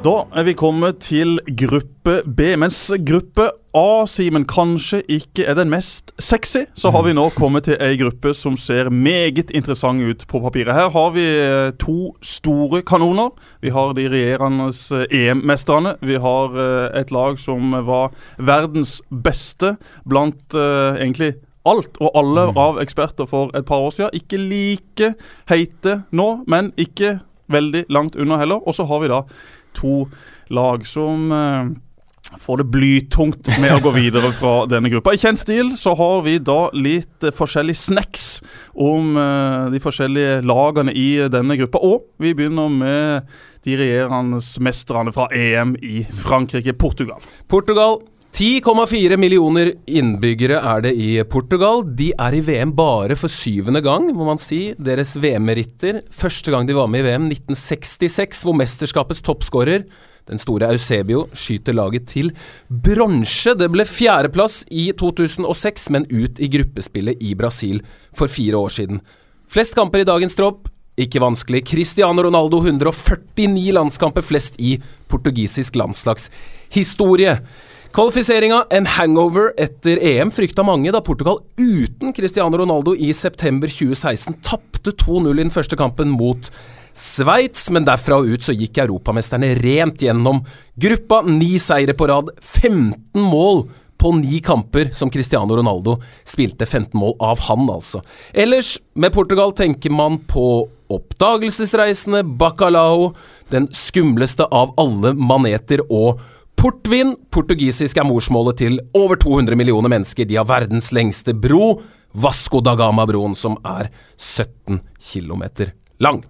Da er vi kommet til gruppe B. Mens gruppe A, Simen, kanskje ikke er den mest sexy, så har vi nå kommet til ei gruppe som ser meget interessant ut på papiret. Her har vi eh, to store kanoner. Vi har de regjerende eh, EM-mesterne. Vi har eh, et lag som var verdens beste blant uh, egentlig alt og alle av eksperter for et par år siden. Ikke like heite nå, men ikke veldig langt unna heller. Og så har vi da to lag som eh, får det blytungt med å gå videre fra denne gruppa. I kjent stil så har vi da litt eh, forskjellig snacks om eh, de forskjellige lagene i denne gruppa. Og vi begynner med de regjerende mesterne fra EM i Frankrike, Portugal. Portugal 10,4 millioner innbyggere er det i Portugal. De er i VM bare for syvende gang, må man si. Deres VM-meritter. Første gang de var med i VM, 1966, hvor mesterskapets toppskårer, den store Eusebio, skyter laget til bronse. Det ble fjerdeplass i 2006, men ut i gruppespillet i Brasil for fire år siden. Flest kamper i dagens tropp. Ikke vanskelig. Cristiano Ronaldo 149 landskamper, flest i portugisisk landslagshistorie. Kvalifiseringa, en hangover etter EM, frykta mange da Portugal uten Cristiano Ronaldo i september 2016 tapte 2-0 i den første kampen mot Sveits, men derfra og ut så gikk europamesterne rent gjennom gruppa. Ni seire på rad, 15 mål på ni kamper som Cristiano Ronaldo spilte 15 mål av han, altså. Ellers, med Portugal tenker man på oppdagelsesreisende, bacalao, den skumleste av alle maneter og Portvin, portugisisk er morsmålet til over 200 millioner mennesker. De har verdens lengste bro, Vasco da Gama-broen, som er 17 km lang.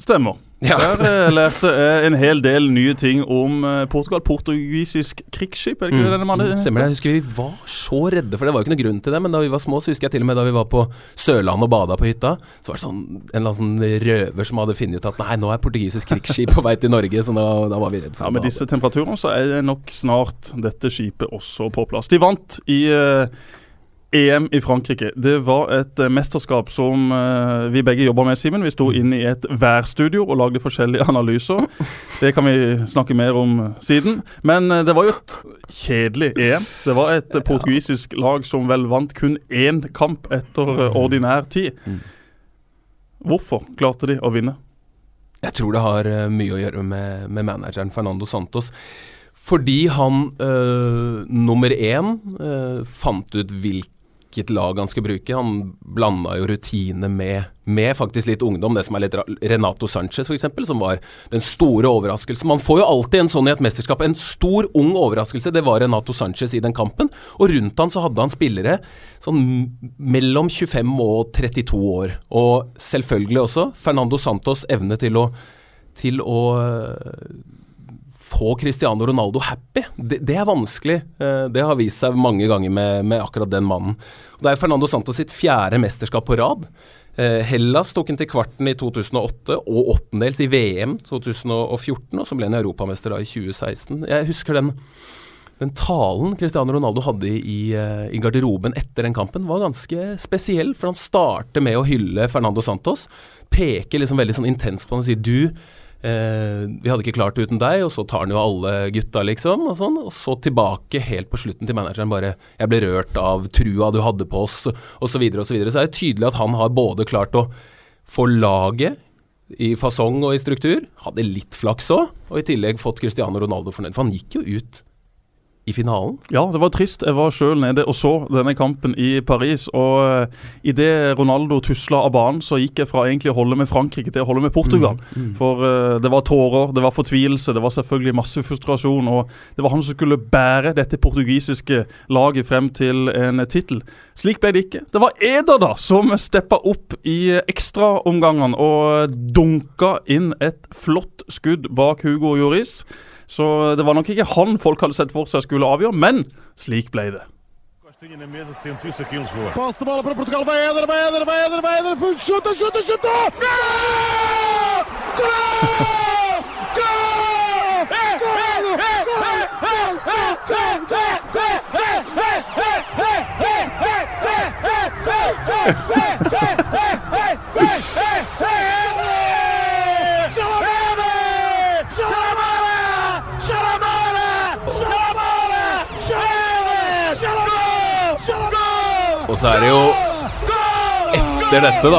Stemmer. Ja. Der eh, lærte jeg en hel del nye ting om eh, Portugal. Portugisisk krigsskip, er det ikke det denne mannen Mm, Stemmer det. Jeg husker vi var så redde, for det var jo ikke noe grunn til det. Men da vi var små, så husker jeg til og med da vi var på Sørlandet og bada på hytta, så var det sånn, en eller annen sånn røver som hadde funnet ut at nei, nå er portugisisk krigsskip på vei til Norge, så da, da var vi redde for det. Ja, Med disse temperaturene så er nok snart dette skipet også på plass. De vant i eh, EM i Frankrike. Det var et eh, mesterskap som eh, vi begge jobba med, Simen. Vi sto inne i et værstudio og lagde forskjellige analyser. Det kan vi snakke mer om siden. Men eh, det var jo et kjedelig EM. Det var et eh, portugisisk lag som vel vant kun én kamp etter eh, ordinær tid. Hvorfor klarte de å vinne? Jeg tror det har eh, mye å gjøre med, med manageren Fernando Santos. Fordi han øh, nummer én øh, fant ut hvilket lag han skulle bruke. Han blanda jo rutine med, med faktisk litt ungdom. Det som er litt Renato Sanchez, f.eks., som var den store overraskelsen. Man får jo alltid en sånn i et mesterskap. En stor, ung overraskelse. Det var Renato Sanchez i den kampen. Og rundt han så hadde han spillere sånn mellom 25 og 32 år. Og selvfølgelig også Fernando Santos' evne til å til å få Cristiano Ronaldo happy. Det, det er vanskelig. Eh, Det har vist seg mange ganger med, med akkurat den mannen. Det er Fernando Santos sitt fjerde mesterskap på rad. Eh, Hellas tok han til kvarten i 2008 og åttendels i VM 2014, og så ble han europamester da i 2016. Jeg husker den, den talen Cristiano Ronaldo hadde i, i, eh, i garderoben etter den kampen, var ganske spesiell. For han starter med å hylle Fernando Santos. Peker liksom veldig sånn intenst på han og sier du Eh, vi hadde ikke klart det uten deg, og så tar han jo alle gutta, liksom. Og, sånn, og så tilbake helt på slutten til manageren bare 'Jeg ble rørt av trua du hadde på oss', og så videre og så videre. Så er det tydelig at han har både klart å få laget i fasong og i struktur, hadde litt flaks òg, og i tillegg fått Cristiano Ronaldo fornøyd. For han gikk jo ut i finalen. Ja, det var trist. Jeg var sjøl nede og så denne kampen i Paris. Og uh, idet Ronaldo tusla av banen, så gikk jeg fra egentlig å holde med Frankrike til å holde med Portugal. For uh, det var tårer, det var fortvilelse, det var selvfølgelig masse frustrasjon. Og det var han som skulle bære dette portugisiske laget frem til en tittel. Slik ble det ikke. Det var Eder da som steppa opp i ekstraomgangene og dunka inn et flott skudd bak Hugo Lloris. Så det var nok ikke han folk hadde sett for seg skulle avgjøre, men slik ble det. Costinha na mesa, sentiu-se aqui em Lisboa. Posse de bola para Portugal, vai Éder, vai Éder, vai Éder, vai Éder, chuta, chuta, chuta! Gol! Gol! Gol! Gol! Gol! Så er det jo etter dette, da,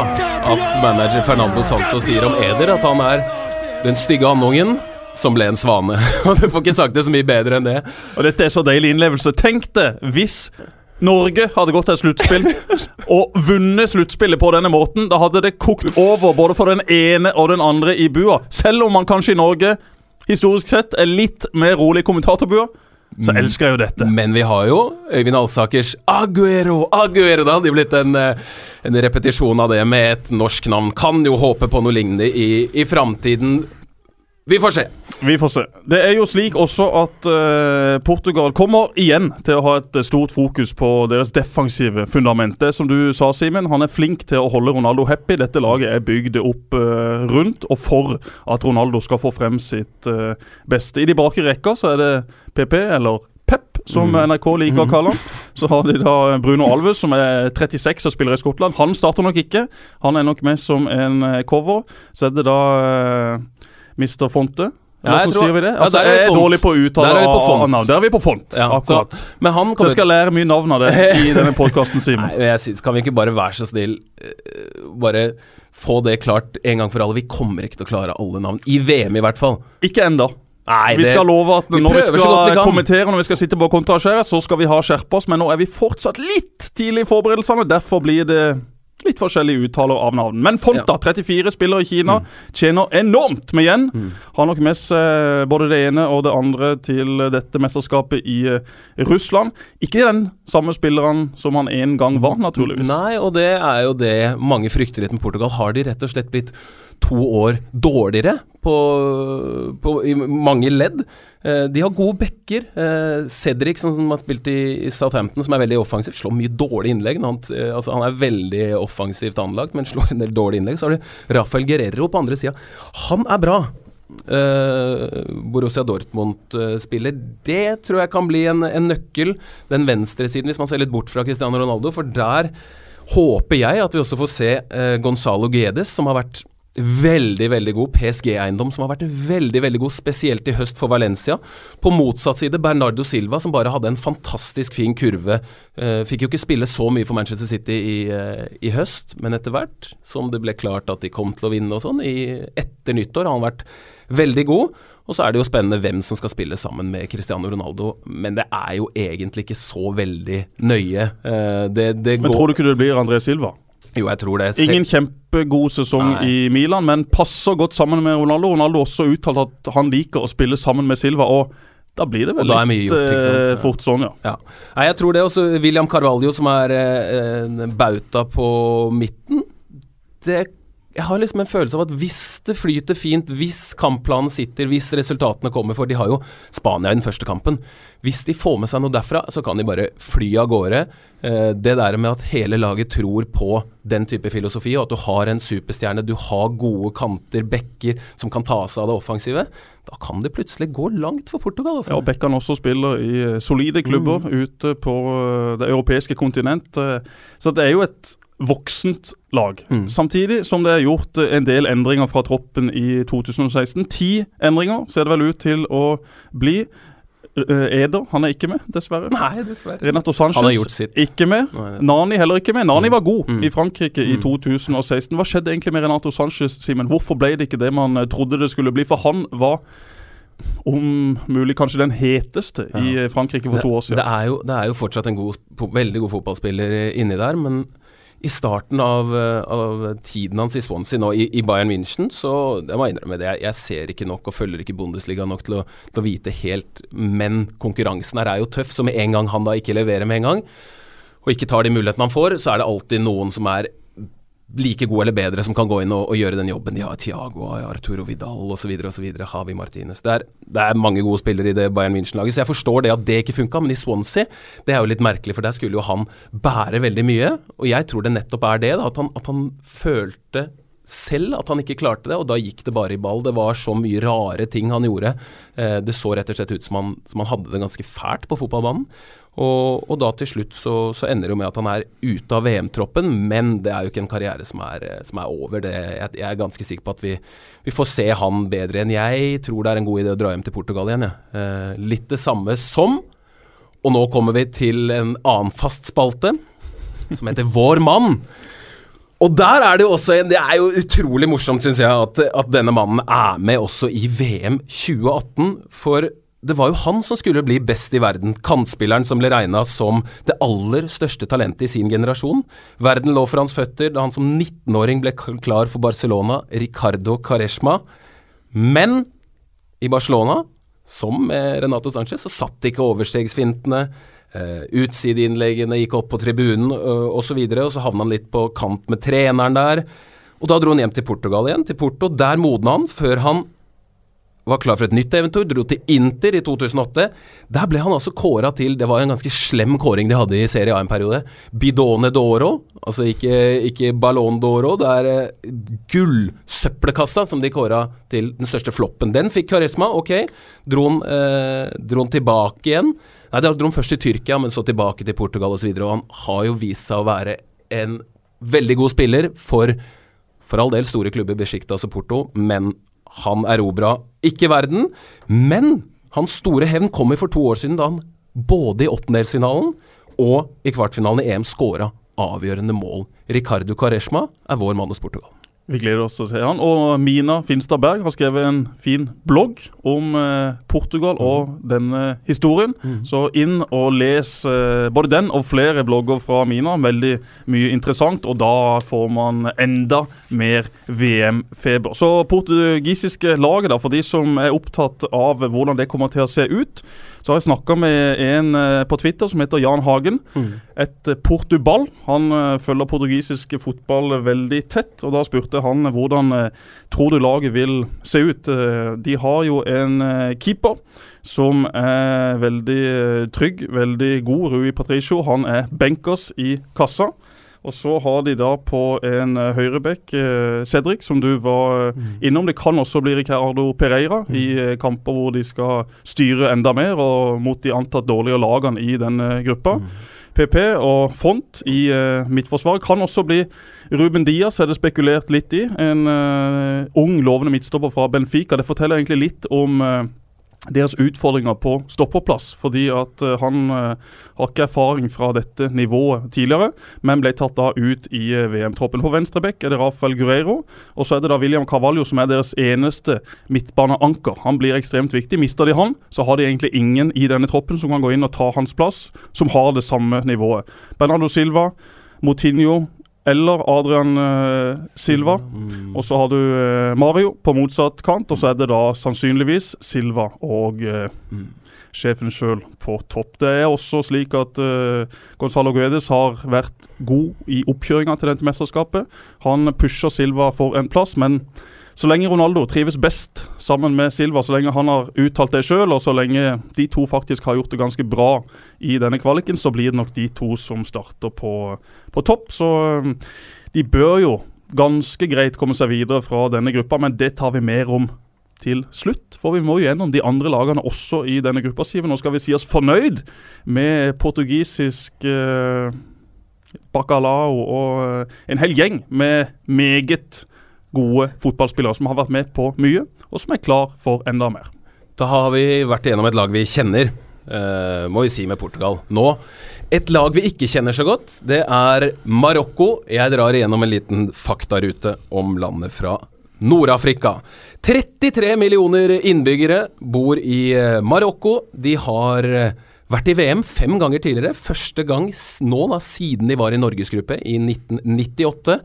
at manager Fernando Santos sier om Eder at han er den stygge andungen som ble en svane. Og du får ikke sagt det så mye bedre enn det. Og dette er så deilig innlevelse. Tenk det hvis Norge hadde gått til et sluttspill og vunnet sluttspillet på denne måten. Da hadde det kokt over både for den ene og den andre i bua. Selv om man kanskje i Norge historisk sett er litt mer rolig i kommentatorbua, så elsker jeg jo dette. Men vi har jo Øyvind Alsakers Aguero, Aguero. Det hadde blitt en, eh, en repetisjon av det med et norsk navn. Kan jo håpe på noe lignende i, i framtiden. Vi får se. Vi får se. Det er jo slik også at uh, Portugal kommer igjen til å ha et eh, stort fokus på deres defensive fundament. Det som du sa, Simen, han er flink til å holde Ronaldo happy. Dette laget er bygd opp uh, rundt og for at Ronaldo skal få frem sitt uh, beste. I de bakre rekka så er det PP, eller Pep, som NRK liker å kalle han. Så har de da Bruno Alves, som er 36 og spiller i Skottland. Han starter nok ikke. Han er nok med som en cover. Så er det da Mr. Fonte. Ja, jeg tror- vi det? ja, Altså, der er vi jeg er dårlig på å uttale Der er vi på font. av navn. Der er vi på font. Ja, så, akkurat. men han Så jeg skal lære mye navn av det i denne podkasten, Simen. Kan vi ikke bare være så snill eh, Bare få det klart en gang for alle. Vi kommer ikke til å klare alle navn. I VM, i hvert fall. Ikke enda. Nei, Vi det- skal love at vi når vi vi skal kan. kommentere Når vi skal sitte på kontraskjæret, så skal vi ha skjerpa oss. Men nå er vi fortsatt litt tidlig i forberedelsene. Derfor blir det litt forskjellige uttaler av navn. Men Fonta, 34, spiller i Kina, Mm. tjener enormt med igjen. Har nok med seg både det ene og det andre til dette mesterskapet i eh, Russland. Ikke den samme spilleren som han en gang var, naturligvis. Nei, og det er jo det mange frykter med Portugal. Har de rett og slett blitt to år dårligere på, på, i mange ledd? Eh, de har gode backer. Eh, Cedric, som, som har spilt i, i Southampton, som er veldig offensiv, slår mye dårlige innlegg. Han, eh, altså, han er veldig offensivt anlagt, men slår en del dårlige innlegg. Så har du Rafael Guerrero på andre sida. Han er bra. Eh, Borussia Dortmund-spiller. Det tror jeg kan bli en, en nøkkel, den venstresiden, hvis man ser litt bort fra Cristiano Ronaldo. For der håper jeg at vi også får se eh, Gonzalo Guedes, som har vært veldig, veldig god. PSG-eiendom som har vært veldig, veldig god, spesielt i høst for Valencia. På motsatt side Bernardo Silva, som bare hadde en fantastisk fin kurve. Eh, fikk jo ikke spille så mye for Manchester City i, eh, i høst, men etter hvert som det ble klart at de kom til å vinne og sånn, etter nyttår har han vært veldig god. Og så er det jo spennende hvem som skal spille sammen med Cristiano Ronaldo, men det er jo egentlig ikke så veldig nøye. Eh, det, det Men går tror du ikke det blir André Silva? Jo, jeg tror det. Se- Ingen kjempegod sesong Nei. i Milan, men passer godt sammen med Ronaldo. Ronaldo har også uttalt at han liker å spille sammen med Silva, og da blir det vel litt gjort, eh, fort sånn, ja. Ja. Nei, jeg tror det. Også William Carvalho, som er eh, en bauta på midten. Det, jeg har liksom en følelse av at hvis det flyter fint, hvis kampplanen sitter, hvis resultatene kommer For de har jo Spania i den første kampen. Hvis de får med seg noe derfra, så kan de bare fly av gårde. Eh, det der med at hele laget tror på den type filosofi, og at du har en superstjerne, du har gode kanter, bekker, som kan ta seg av det offensive, da kan det plutselig gå langt for Portugal. Altså. Ja, og Bekkan også spiller i eh, solide klubber Mm. ute på eh, det europeiske kontinent. Så det er jo et voksent lag. Mm. Samtidig som det er gjort en del endringer fra troppen i 2016. Ti endringer ser det vel ut til å bli. Eh, Eder han er ikke med, dessverre. Nei, dessverre. Renato Sanchez Han har gjort sitt. ikke med. Nei. Nani heller ikke med. Nani var god Mm. i Frankrike i Mm. 2016. Hva skjedde egentlig med Renato Sanchez, Simen? Hvorfor ble det ikke det man eh, trodde det skulle bli? For han var om mulig kanskje den heteste i Ja. i Frankrike for to år siden. det, er jo, det er jo fortsatt en god, veldig god fotballspiller inni der, men i starten av, eh, av tiden hans i Swansea nå, i, i Bayern München, så jeg må innrømme det, jeg, ser ikke nok og følger ikke Bundesliga nok til å, til å vite helt, men konkurransen her er jo tøff, så med en gang han da ikke leverer med en gang, og ikke tar de mulighetene han får, så er det alltid noen som er like god eller bedre som kan gå inn og, og gjøre den jobben. De har Thiago, Arturo Vidal osv. osv. Havi Martinez. Det er, det er mange gode spillere i det Bayern München-laget, så jeg forstår det at det ikke funka. Men i Swansea, det er jo litt merkelig, for der skulle jo han bære veldig mye. Og jeg tror det nettopp er det, da, at, han, at han følte selv at han ikke klarte det, og da gikk det bare i ball. Det var så mye rare ting han gjorde. Eh, det så rett og slett ut som han, som han hadde det ganske fælt på fotballbanen. Og, og da til slutt så, så ender det jo med at han er ute av VM-troppen, men det er jo ikke en karriere som er, eh, som er over. Det, jeg, jeg er ganske sikker på at vi, vi får se han bedre enn jeg tror det er en god idé å dra hjem til Portugal igjen. Ja. Eh, litt det samme som Og nå kommer vi til en annen fast spalte. som heter Vår mann. Og der er det jo også en Det er jo utrolig morsomt, syns jeg, at, at denne mannen er med også i VM 2018. For det var jo han som skulle bli best i verden. Kantspilleren som ble regna som det aller største talentet i sin generasjon. Verden lå for hans føtter da han som 19-åring ble klar for Barcelona, Ricardo Caresma. Men i Barcelona, som med Renato Sanchez, så satt ikke overstegsfintene. Uh, Utsideinnleggene gikk opp på tribunen uh, osv., og, og så havna han litt på kant med treneren der. Og da dro han hjem til Portugal igjen, til Porto. Der modna han, før han var klar for et nytt eventyr, dro til Inter i 2008. Der ble han altså kåra til Det var en ganske slem kåring de hadde i Serie A en periode. Bidone d'Oro, altså ikke, ikke Ballon d'Oro. Det er uh, gullsøppelkassa som de kåra til den største floppen. Den fikk karisma, ok. Dro han, uh, dro han tilbake igjen. Nei, det dro han først til Tyrkia, men så tilbake til Portugal osv. Og, så og han har jo vist seg å være en veldig god spiller for for all del store klubber Besjiktas og Porto, men han erobra ikke verden. Men hans store hevn kommer for to år siden, da han både i åttendelsfinalen og i kvartfinalen i EM skåra avgjørende mål. Ricardo Caresma er vår mann hos Portugal. Vi gleder oss til å se han. Og Mina Finstad Berg har skrevet en fin blogg om eh, Portugal og mm. denne historien. Mm. Så inn og les eh, både den og flere blogger fra Mina. Veldig mye interessant, og da får man enda mer VM-feber. Så portugisiske laget, da, for de som er opptatt av hvordan det kommer til å se ut så har jeg snakka med en eh, på Twitter som heter Jan Hagen. Mm. Et eh, portuball. Han eh, følger portugisisk fotball veldig tett. og Da spurte han hvordan tror du laget vil se ut. De har jo en keeper som er veldig trygg, veldig god. Rui Patricio. Han er benkers i kassa. Og så har de da på en uh, høyrebekk uh, Cedric, som du var uh, innom. Det kan også bli Ricardo Pereira mm. i uh, kamper hvor de skal styre enda mer, og mot de antatt dårligere lagene i den gruppa. Mm. PP og Font i midtforsvaret kan også bli Ruben Diaz, er det spekulert litt i. En ung, lovende midtstopper fra Benfica. Det forteller egentlig litt om deres utfordringer på stopperplass. Fordi at uh, han uh, har ikke erfaring fra dette nivået tidligere, men ble tatt da ut i uh, VM-troppen. På venstrebekk er det Rafael Guerreiro, og så er det da William Carvalho som er deres eneste midtbaneanker. Han blir ekstremt viktig. Mister de han, så har de egentlig ingen i denne troppen som kan gå inn og ta hans plass, som har det samme nivået. Bernardo Silva, Motinho, eller Adrian uh, Silva. Mm. Og så har du uh, Mario på motsatt kant, og så er det da sannsynligvis Silva og uh, mm. sjefen sjøl på topp. Det er også slik at Gonzalo Guedes har vært god i oppkjøringa til dette mesterskapet. Han pusher Silva for en plass, men så lenge Ronaldo trives best sammen med Silva, så lenge han har uttalt det sjøl, og så lenge de to faktisk har gjort det ganske bra i denne kvaliken, så blir det nok de to som starter på, på topp. Så um, de bør jo ganske greit komme seg videre fra denne gruppa, men det tar vi mer om til slutt. For vi må jo gjennom de andre lagene også i denne gruppa, Siv. Nå skal vi si oss fornøyd med portugisisk eh, bacalao og eh, en hel gjeng med meget gode fotballspillere som har vært med på mye, og som er klar for enda mer. Da har vi vært igjennom et lag vi kjenner, uh, må vi si med Portugal. Nå et lag vi ikke kjenner så godt, det er Marokko. Jeg drar igjennom en liten faktarute om landet fra Nord-Afrika. 33 millioner innbyggere bor i eh, Marokko. De har eh, vært i VM fem ganger tidligere. Første gang nå da, siden de var i norgesgruppe i 1998.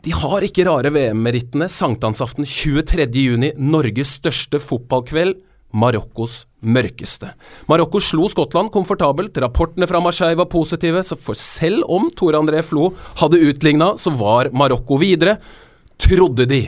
De har ikke rare VM-merittene. Sankthansaften 23.6, Norges største fotballkveld. Marokkos mørkeste. Marokko slo Skottland komfortabelt. Rapportene fra Marseille var positive, så for selv om Tore André Flo hadde utligna, så var Marokko videre. Trodde de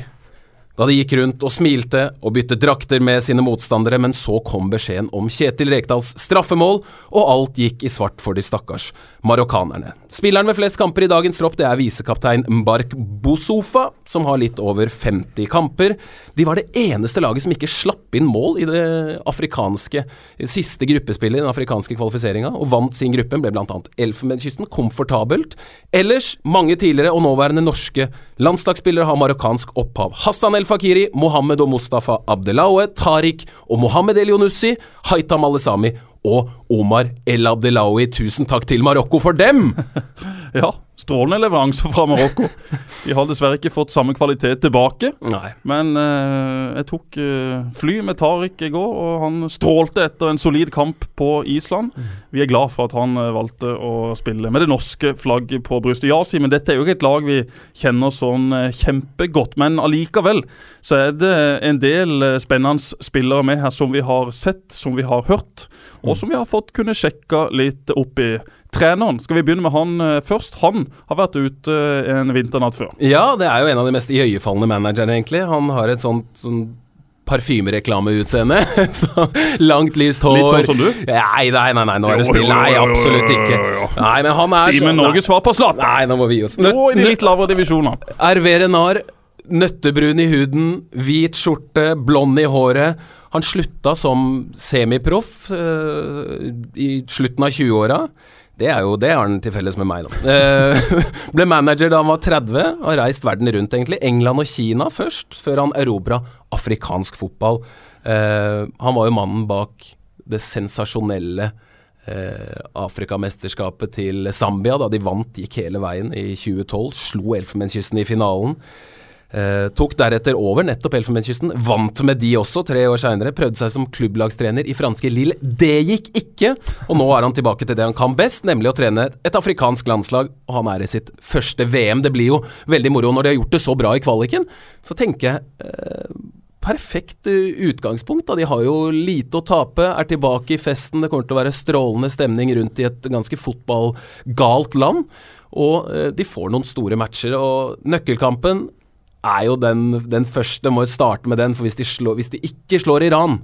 da de gikk rundt og smilte og byttet drakter med sine motstandere, men så kom beskjeden om Kjetil Rekdals straffemål, og alt gikk i svart for de stakkars marokkanerne. Spilleren med flest kamper i dagens tropp det er visekaptein Mbark Bosofa, som har litt over 50 kamper. De var det eneste laget som ikke slapp inn mål i det afrikanske siste gruppespillet i den afrikanske kvalifiseringa, og vant sin gruppe, ble bl.a. Elfenbenskysten komfortabelt. Ellers, mange tidligere og nåværende norske landslagsspillere har marokkansk opphav. Hassan El Fakiri, Mohammed og Mustafa Abdelaue, Tariq og Mohammed El Yonussi, Haitam Alesami og Omar El Abdelawi. Tusen takk til Marokko for dem! Ja, strålende leveranser fra Marokko. De har dessverre ikke fått samme kvalitet tilbake. Nei. Men eh, jeg tok eh, fly med Tariq i går, og han strålte etter en solid kamp på Island. Vi er glad for at han eh, valgte å spille med det norske flagget på brystet. Ja, Simen, dette er jo ikke et lag vi kjenner sånn eh, kjempegodt, men allikevel så er det en del eh, spennende spillere med her som vi har sett, som vi har hørt, og som vi har fått kunne sjekke litt opp i. Treneren, skal vi begynne med han eh, først? Han har vært ute eh, en vinternatt før. Ja, det er jo en av de mest iøynefallende managerne, egentlig. Han har et sånt sånt parfymereklameutseende. så langt, lyst hår. Litt sånn som du? Nei, nei, nei, nei nå er jo, jo, Nei, absolutt ikke. Nei, men han er Simen Norges svar på Zlatan! Nei, nå må vi gi oss. Nå i de litt lavere divisjonene. Renard, nøttebrun i huden, hvit skjorte, blond i håret. Han slutta som semiproff eh, i slutten av 20-åra. Det er jo, det har han til felles med meg, da. Eh, ble manager da han var 30, har reist verden rundt, egentlig. England og Kina først, før han erobra afrikansk fotball. Eh, han var jo mannen bak det sensasjonelle eh, Afrikamesterskapet til Zambia, da de vant, gikk hele veien i 2012. Slo Elfenbenskysten i finalen. Eh, tok deretter over nettopp Elfenbenskysten, vant med de også tre år seinere. Prøvde seg som klubblagstrener i franske Lille. Det gikk ikke! Og nå er han tilbake til det han kan best, nemlig å trene et afrikansk landslag. Og han er i sitt første VM. Det blir jo veldig moro når de har gjort det så bra i kvaliken. Så tenker jeg eh, perfekt eh, utgangspunkt. Da. De har jo lite å tape, er tilbake i festen. Det kommer til å være strålende stemning rundt i et ganske fotballgalt land. Og eh, de får noen store matcher. Og nøkkelkampen er jo den, den første. Må jo starte med den, for hvis de, slår, hvis de ikke slår Iran,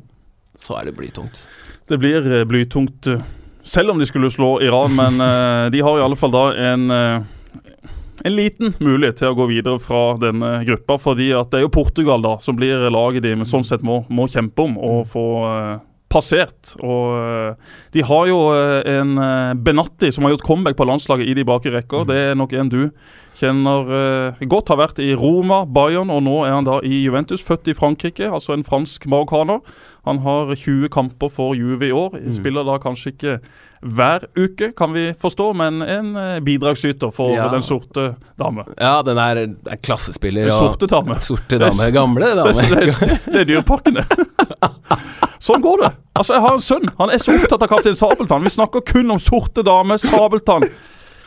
så er det blytungt. Det blir eh, blytungt eh, selv om de skulle slå Iran, men eh, de har i alle fall da en en liten mulighet til å gå videre fra denne gruppa. fordi at det er jo Portugal da som blir laget de sånn sett må, må kjempe om å få uh, passert. Og uh, de har jo uh, en Benatti som har gjort comeback på landslaget i de bakre rekker. Det er nok en du kjenner eh, godt. Har vært i Roma, Bayern, og nå er han da i Juventus. Født i Frankrike, altså en fransk marokkaner. Han har 20 kamper for Juve i år. Spiller da kanskje ikke hver uke, kan vi forstå, men en eh, bidragsyter for Ja. den sorte dame. Ja, den er, er klassespiller. Den og- sorte dame. Sorte dame. Gamle Det, dame. det, det, det er Dyreparken. Sånn går det. Altså, Jeg har en sønn. Han er så opptatt av Kaptein Sabeltann. Vi snakker kun om sorte dame, Sabeltann.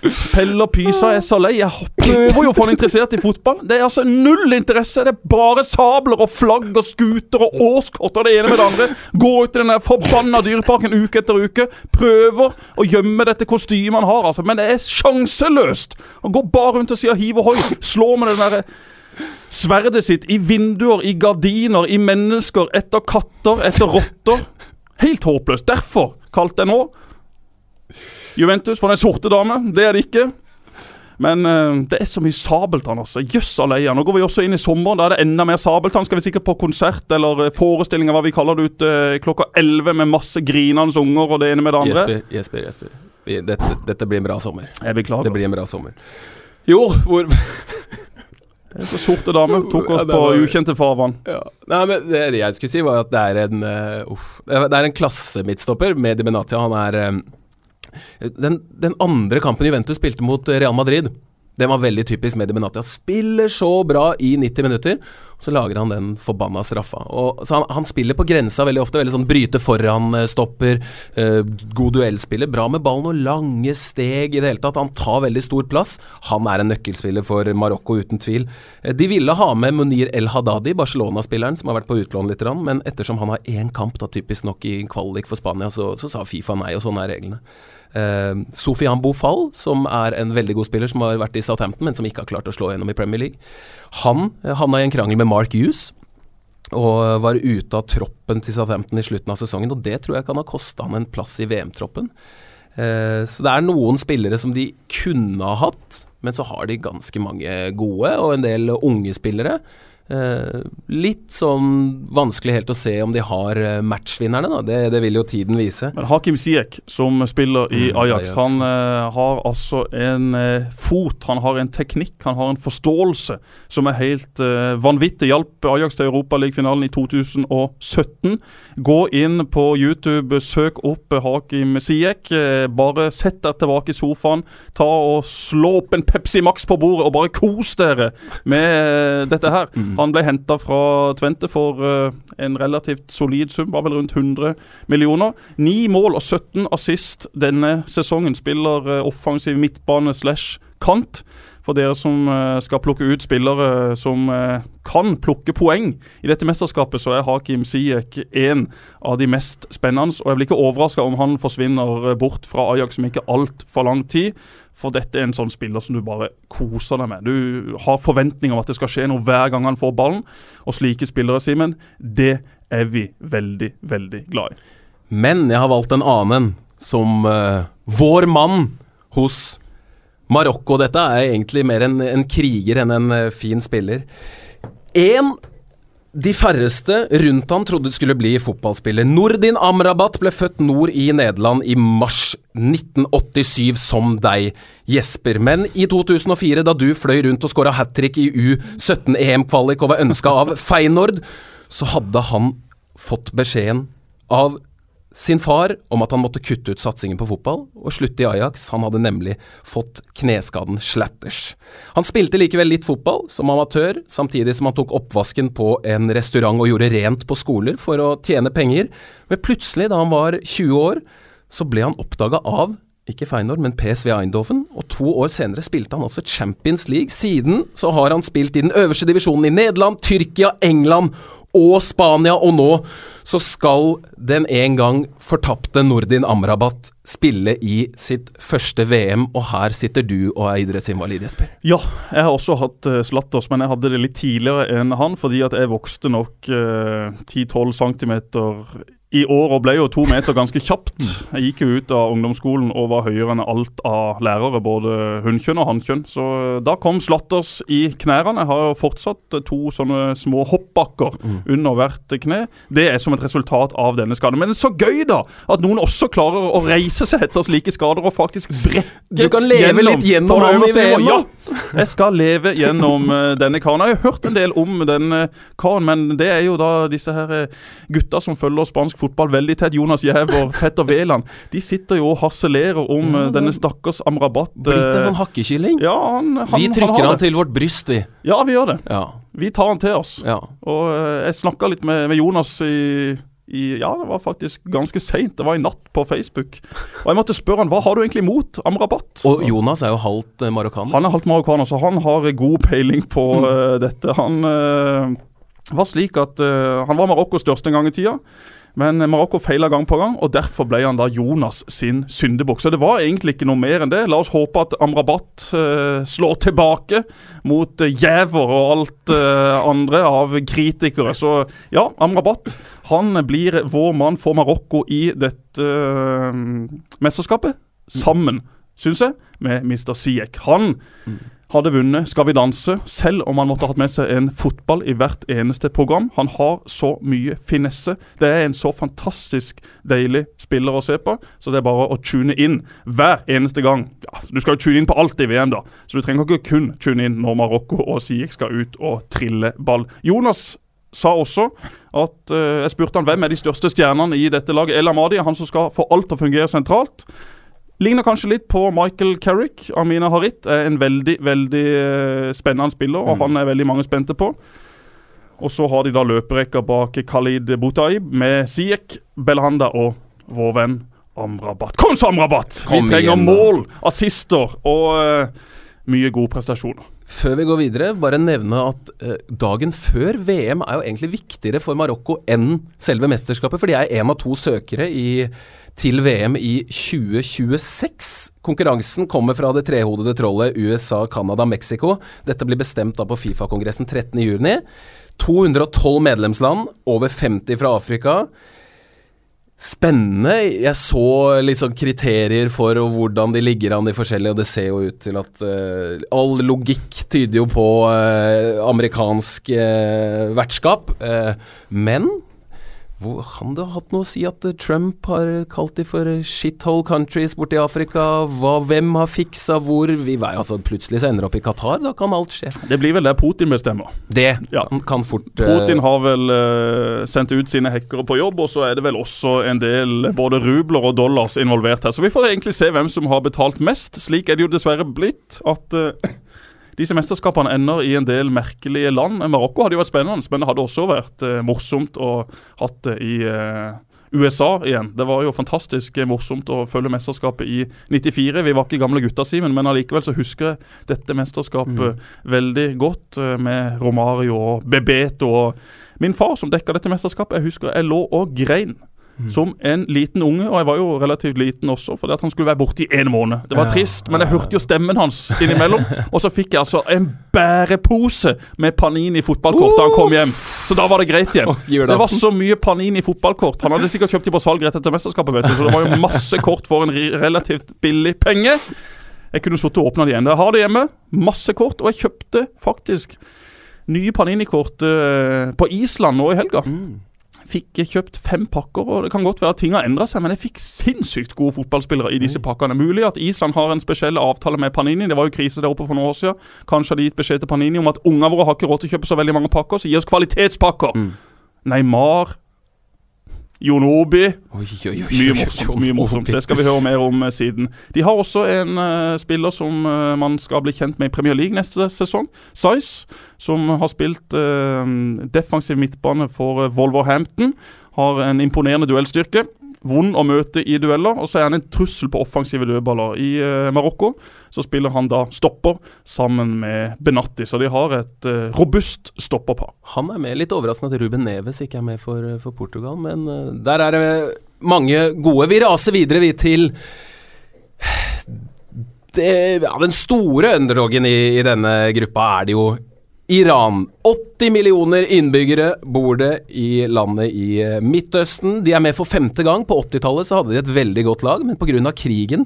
Pelle og Pysa er så lei. Jeg prøver jo å få han interessert i fotball. Det er altså null interesse. Det er bare sabler og flagg og skuter og årskort og det ene med det andre. Går ut i den der forbanna dyreparken uke etter uke. Prøver å gjemme dette kostymet han har, altså. Men det er sjanseløst. Han går bare rundt og sier hiv ohoi. hoi. Slår med den derre sverdet sitt i vinduer, i gardiner, i mennesker, etter katter, etter rotter. Helt håpløst. Derfor kalte jeg nå Juventus for den sorte dame. Det er det ikke. Men uh, det er så mye Sabeltann, altså. Jøss aleia. Nå går vi også inn i sommeren. Da er det enda mer Sabeltann. Skal vi sikkert på konsert eller forestillinger, forestilling av hva vi kaller det ute eh, klokka 11 med masse grinende unger og det ene med det andre. Jesper, Jesper, Jesper. Vi, dette, dette blir en bra sommer. Jeg beklager. Det blir en bra sommer. Jo, hvor Så sorte dame tok oss Ja, var, på ukjente farvann. Nei, men det jeg skulle si, var at det er en uh, Uff. Det er- en klassemidtstopper med Medi Benatia. Han er um, den, den andre kampen Juventus spilte mot eh, Real Madrid, den var veldig typisk Medi Benatia. Spiller så bra i 90 minutter, så lager han den forbanna straffa. Og, så han, han spiller på grensa veldig ofte. Veldig sånn bryte foran-stopper. Eh, god duellspiller. Bra med ballen og lange steg i det hele tatt. Han tar veldig stor plass. Han er en nøkkelspiller for Marokko, uten tvil. Eh, de ville ha med Munir El Hadadi, Barcelona-spilleren, som har vært på utlån litt, men ettersom han har én kamp, da typisk nok i kvalik for Spania, så, så sa Fifa nei, og sånn er reglene. Uh, Sofian Bofall, som er en veldig god spiller som har vært i Southampton, men som ikke har klart å slå gjennom i Premier League. Han uh, havna i en krangel med Mark Hughes. Og var ute av troppen til Southampton i slutten av sesongen, og det tror jeg kan ha kosta han en plass i VM-troppen. Uh, så det er noen spillere som de kunne ha hatt, men så har de ganske mange gode, og en del unge spillere. Eh, litt sånn vanskelig helt å se om de har eh, matchvinnerne, da. Det, det vil jo tiden vise. Men Hakim Ziyech, som spiller i Mm, Ajax, han eh, har altså en eh, fot, han har en teknikk, han har en forståelse som er helt eh, vanvittig. Hjalp Ajax til Europaligafinalen i 2017. Gå inn på YouTube, søk opp Hakim. Eh, bare sett deg tilbake i sofaen, ta og slå opp en Pepsi Max på bordet og bare kos dere med dette her. Han ble henta fra Tvente for uh, en relativt solid sum, var vel rundt 100 millioner. Ni mål og 17 assist denne sesongen. Spiller uh, offensiv midtbane slash kant. For dere som eh, skal plukke ut spillere som eh, kan plukke poeng i dette mesterskapet, så er Hakim Ziyech en av de mest spennende. Og jeg blir ikke overraska om han forsvinner bort fra Ajax om ikke altfor lang tid. For dette er en sånn spiller som du bare koser deg med. Du har forventninger om at det skal skje noe hver gang han får ballen. Og slike spillere, Simen, det er vi veldig, veldig glad i. Men jeg har valgt en annen som uh, vår mann hos Marokko. Dette er egentlig mer en, en kriger enn en eh, fin spiller. En de færreste rundt han trodde skulle bli fotballspiller. Nordin Amrabat ble født nord i Nederland i mars 1987, som deg, Jesper. Men i 2004, da du fløy rundt og skåra hat trick i U17 EM-kvalik og var ønska av Feinord, så hadde han fått beskjeden av sin far om at han måtte kutte ut satsingen på fotball og slutte i Ajax. Han hadde nemlig fått kneskaden slatters. Han spilte likevel litt fotball som amatør, samtidig som han tok oppvasken på en restaurant og gjorde rent på skoler for å tjene penger. Men plutselig, da han var 20 år, så ble han oppdaga av ikke Feinor, men PSV Eindhoven, og to år senere spilte han altså Champions League. Siden så har han spilt i den øverste divisjonen i Nederland, Tyrkia, England og Spania, og nå så skal den en gang fortapte Nordin Amrabat spille i sitt første VM, og her sitter du og er idrettsinvalid, Jesper. Ja, jeg har også hatt uh, slatters, men jeg hadde det litt tidligere enn han, fordi at jeg vokste nok eh, 10-12 cm i år og ble jo to meter ganske kjapt. Jeg gikk jo ut av ungdomsskolen og var høyere enn alt av lærere, både hunnkjønn og hannkjønn. Så eh, da kom slatters i knærne. Jeg har jo fortsatt eh, to sånne små hoppbakker under hvert kne. Det er som et resultat av denne skaden. Men det er så gøy, da! At noen også klarer å reise seg etter slike skader og faktisk brekke Du kan leve litt gjennom på i. VM. Ja, jeg skal leve gjennom eh, denne karen. Jeg har hørt en del om denne karen, men det er jo da disse her gutta som følger spansk fotball veldig tett. Jonas Jæv og Petter Wæland. De sitter jo og harselerer om eh, denne stakkars Amrabat. Blitt en eh, sånn hakkekylling. ja, han, han, vi trykker han, han, til vårt bryst, vi. Ja, vi gjør det. Ja. Vi tar han til oss. ja. Og eh, jeg snakka litt med, med Jonas i, i Ja, det var faktisk ganske seint. Det var i natt på Facebook. Og jeg måtte spørre han hva har du egentlig imot Amrabat. Og Jonas er jo halvt marokkaner. Han er halvt marokkaner, så han har god peiling på eh, dette. Han uh, var slik at uh, Han var Marokkos største en gang i tida. Men Marokko feila gang på gang, og derfor ble han da Jonas sin syndebukk. Så det var egentlig ikke noe mer enn det. La oss håpe at Amrabat eh, slår tilbake mot uh, Jæver og alt eh, andre av kritikere. Så ja, Amrabat han blir vår mann for Marokko i dette eh, mesterskapet. Sammen, syns jeg, med Mr. Siek. Han hadde vunnet Skal vi danse, selv om han måtte ha hatt med seg en fotball i hvert eneste program. Han har så mye finesse. Det er en så fantastisk deilig spiller å se på, så det er bare å tune inn hver eneste gang. Ja, du skal jo tune inn på alt i VM, da, så du trenger ikke kun tune inn når Marokko og Siek skal ut og trille ball. Jonas sa også at uh, Jeg spurte han hvem er de største stjernene i dette laget. El Amadi er han som skal få alt å fungere sentralt. Ligner kanskje litt på Michael Carrick. Amina Harit er en veldig veldig eh, spennende spiller, og han er veldig mange spente på. Og så har de da løperekka bak Khalid Boutaib med Siek, Belhanda og vår venn Amrabat. Kom så, Amrabat! Kom Vi trenger igjen, mål, assister og uh, mye gode prestasjoner. Før vi går videre, bare nevne at eh, dagen før VM er jo egentlig viktigere for Marokko enn selve mesterskapet, for de er én av to søkere i, til VM i 2026. Konkurransen kommer fra det trehodede trollet USA, Canada, Mexico. Dette blir bestemt da på Fifa-kongressen 13.6. 212 medlemsland, over 50 fra Afrika. Spennende. Jeg så liksom kriterier for hvordan de ligger an de forskjellige, og det ser jo ut til at uh, all logikk tyder jo på uh, amerikansk uh, vertskap. men hvor kan det ha hatt noe å si at Trump har kalt de for shithole countries borti Afrika? Hva, hvem har fiksa hvor? Vi, altså, plutselig så ender det opp i Qatar. Da kan alt skje. Det blir vel der Putin bestemmer. Det ja. kan, kan, fort Putin har vel uh, sendt ut sine hackere på jobb, og så er det vel også en del både rubler og dollars involvert her. Så vi får egentlig se hvem som har betalt mest. Slik er det jo dessverre blitt at uh, disse mesterskapene ender i en del merkelige land. Marokko hadde jo vært spennende, men det hadde også vært eh, morsomt å hatt det i eh, USA igjen. Det var jo fantastisk eh, morsomt å følge mesterskapet i 94. Vi var ikke gamle gutter, Simen, men allikevel så husker jeg dette mesterskapet mm. veldig godt. Eh, med Romario og Bebeto og min far som dekka dette mesterskapet. Jeg husker jeg lå og grein Mm. som en liten unge, og jeg var jo relativt liten også, fordi at han skulle være borte i en måned. Det var ja, trist, men jeg hørte jo stemmen hans innimellom. og så fikk jeg altså en bærepose med Panini fotballkort da han kom hjem. Så da var det greit igjen. Det var så mye Panini fotballkort. Han hadde sikkert kjøpt de på salg rett etter mesterskapet, vet du, så det var jo masse kort for en relativt billig penge. Jeg kunne sittet og åpna det igjen. Jeg har det hjemme. Masse kort. Og jeg kjøpte faktisk nye Panini-kort uh, på Island nå i helga. Mm fikk kjøpt fem pakker, og det kan godt være at ting har endra seg, men jeg fikk sinnssykt gode fotballspillere i disse mm. pakkene. Mulig at Island har en spesiell avtale med Panini. Det var jo krise der oppe for noen år siden. Kanskje har de gitt beskjed til Panini om at ungene våre har ikke råd til å kjøpe så veldig mange pakker, så gi oss kvalitetspakker. Mm. Neymar Oi, oi, oi, mye morsomt. mye morsomt. Det skal vi høre mer om uh, siden. De har også en uh, spiller som uh, man skal bli kjent med i Premier League neste sesong. Size, som har spilt defensiv midtbane for Wolverhampton. Har en imponerende duellstyrke vond å møte i dueller, og så er han en trussel på offensive dødballer. I uh, Marokko så spiller han da stopper sammen med Benatti, så de har et uh, robust stopperpar. Han er med. Litt overraskende at Ruben Neves ikke er med for, eh, for Portugal, men uh, der er det mange gode. Vi raser videre, vi, til det, ja, den store underdogen i, i denne gruppa er det jo Iran. 80 millioner innbyggere bor det i landet i eh, Midtøsten. De er med for femte gang. På 80-tallet så hadde de et veldig godt lag, men pga. krigen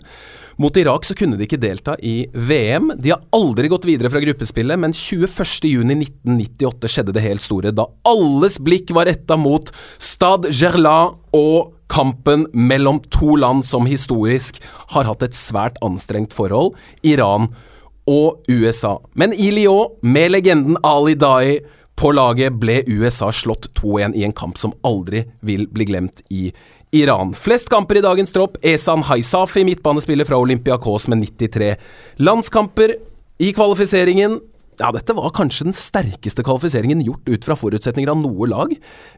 mot Irak så kunne de ikke delta i VM. De har aldri gått videre fra gruppespillet, men 21.6.1998 skjedde det helt store, da alles blikk var retta mot Stad Gerla og kampen mellom to land som historisk har hatt et svært anstrengt forhold, Iran og og USA. Men i Lyon, med legenden Ali Dai på laget, ble USA slått 2-1 i en kamp som aldri vil bli glemt i Iran. Flest kamper i dagens tropp, Esan Haisafi, midtbanespiller fra Olympiakos med 93 landskamper. I kvalifiseringen ja, dette var kanskje den sterkeste kvalifiseringen gjort ut fra forutsetninger av noe lag,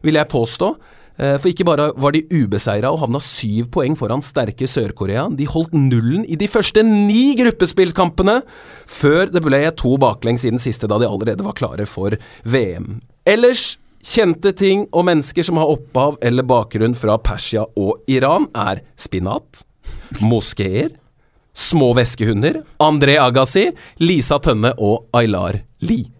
vil jeg påstå. Eh, for ikke bare var de ubeseira og havna syv poeng foran sterke Sør-Korea, de holdt nullen i de første ni gruppespillkampene, før det ble to baklengs i den siste, da de allerede var klare for VM. Ellers Kjente ting og mennesker som har opphav eller bakgrunn fra Persia og Iran, er spinat, moskeer, små veskehunder, André Agassi, Lisa Tønne og Aylar Lie.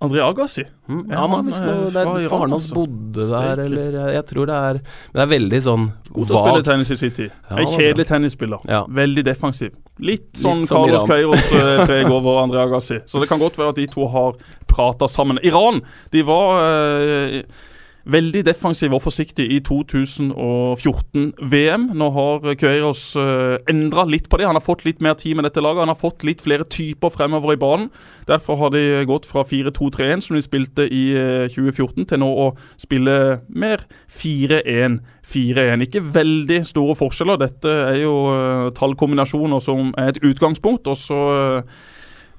André Agassi? Mm, ja, han hvis noe, det er Faren hans altså. bodde der, eller Jeg tror det er Men det er veldig sånn God til å spille tennis i sin tid. Ja, en kjedelig tennisspiller. Ja. Veldig defensiv. Litt sånn Litt Carlos Queiros uh, preg over André Agassi. Så det kan godt være at de to har prata sammen. Iran, de var uh, veldig defensiv og forsiktig i 2014-VM. Nå har Kveiros eh, endra litt på det. Han har fått litt mer tid med dette laget. Han har fått litt flere typer fremover i banen. Derfor har de gått fra 4-2-3-1, som de spilte i uh, eh, 2014, til nå å spille mer 4-1-4-1. Ikke veldig store forskjeller. Dette er jo uh, tallkombinasjoner som er et utgangspunkt. og så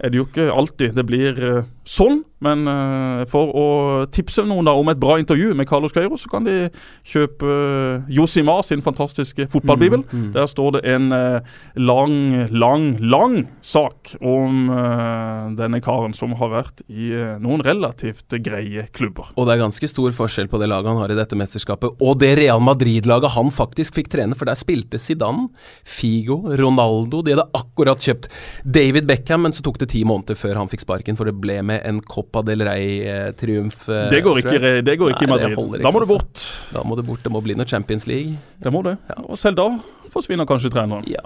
er det jo ikke alltid det blir uh, sånn. Men uh, for å tipse noen da om et bra intervju med Carlos Queiro, så kan de kjøpe uh, Josimar sin fantastiske fotballbibel. Mm, mm. Der står det en lang, lang, lang sak om denne karen som har vært i noen relativt greie klubber. Og det er ganske stor forskjell på det laget han har i dette mesterskapet, og det Real Madrid-laget han faktisk fikk trene, for der spilte Zidane, Figo, Ronaldo De hadde akkurat kjøpt David Beckham, men så tok det ti måneder før han fikk sparken, for det ble med en Copa del Rey-triumf. Det går ikke, det går ikke Nei, i Madrid. Da må du bort. Da må det bort. Det må bli noe Champions League. Det må det. Og selv da forsvinner kanskje treneren. Ja.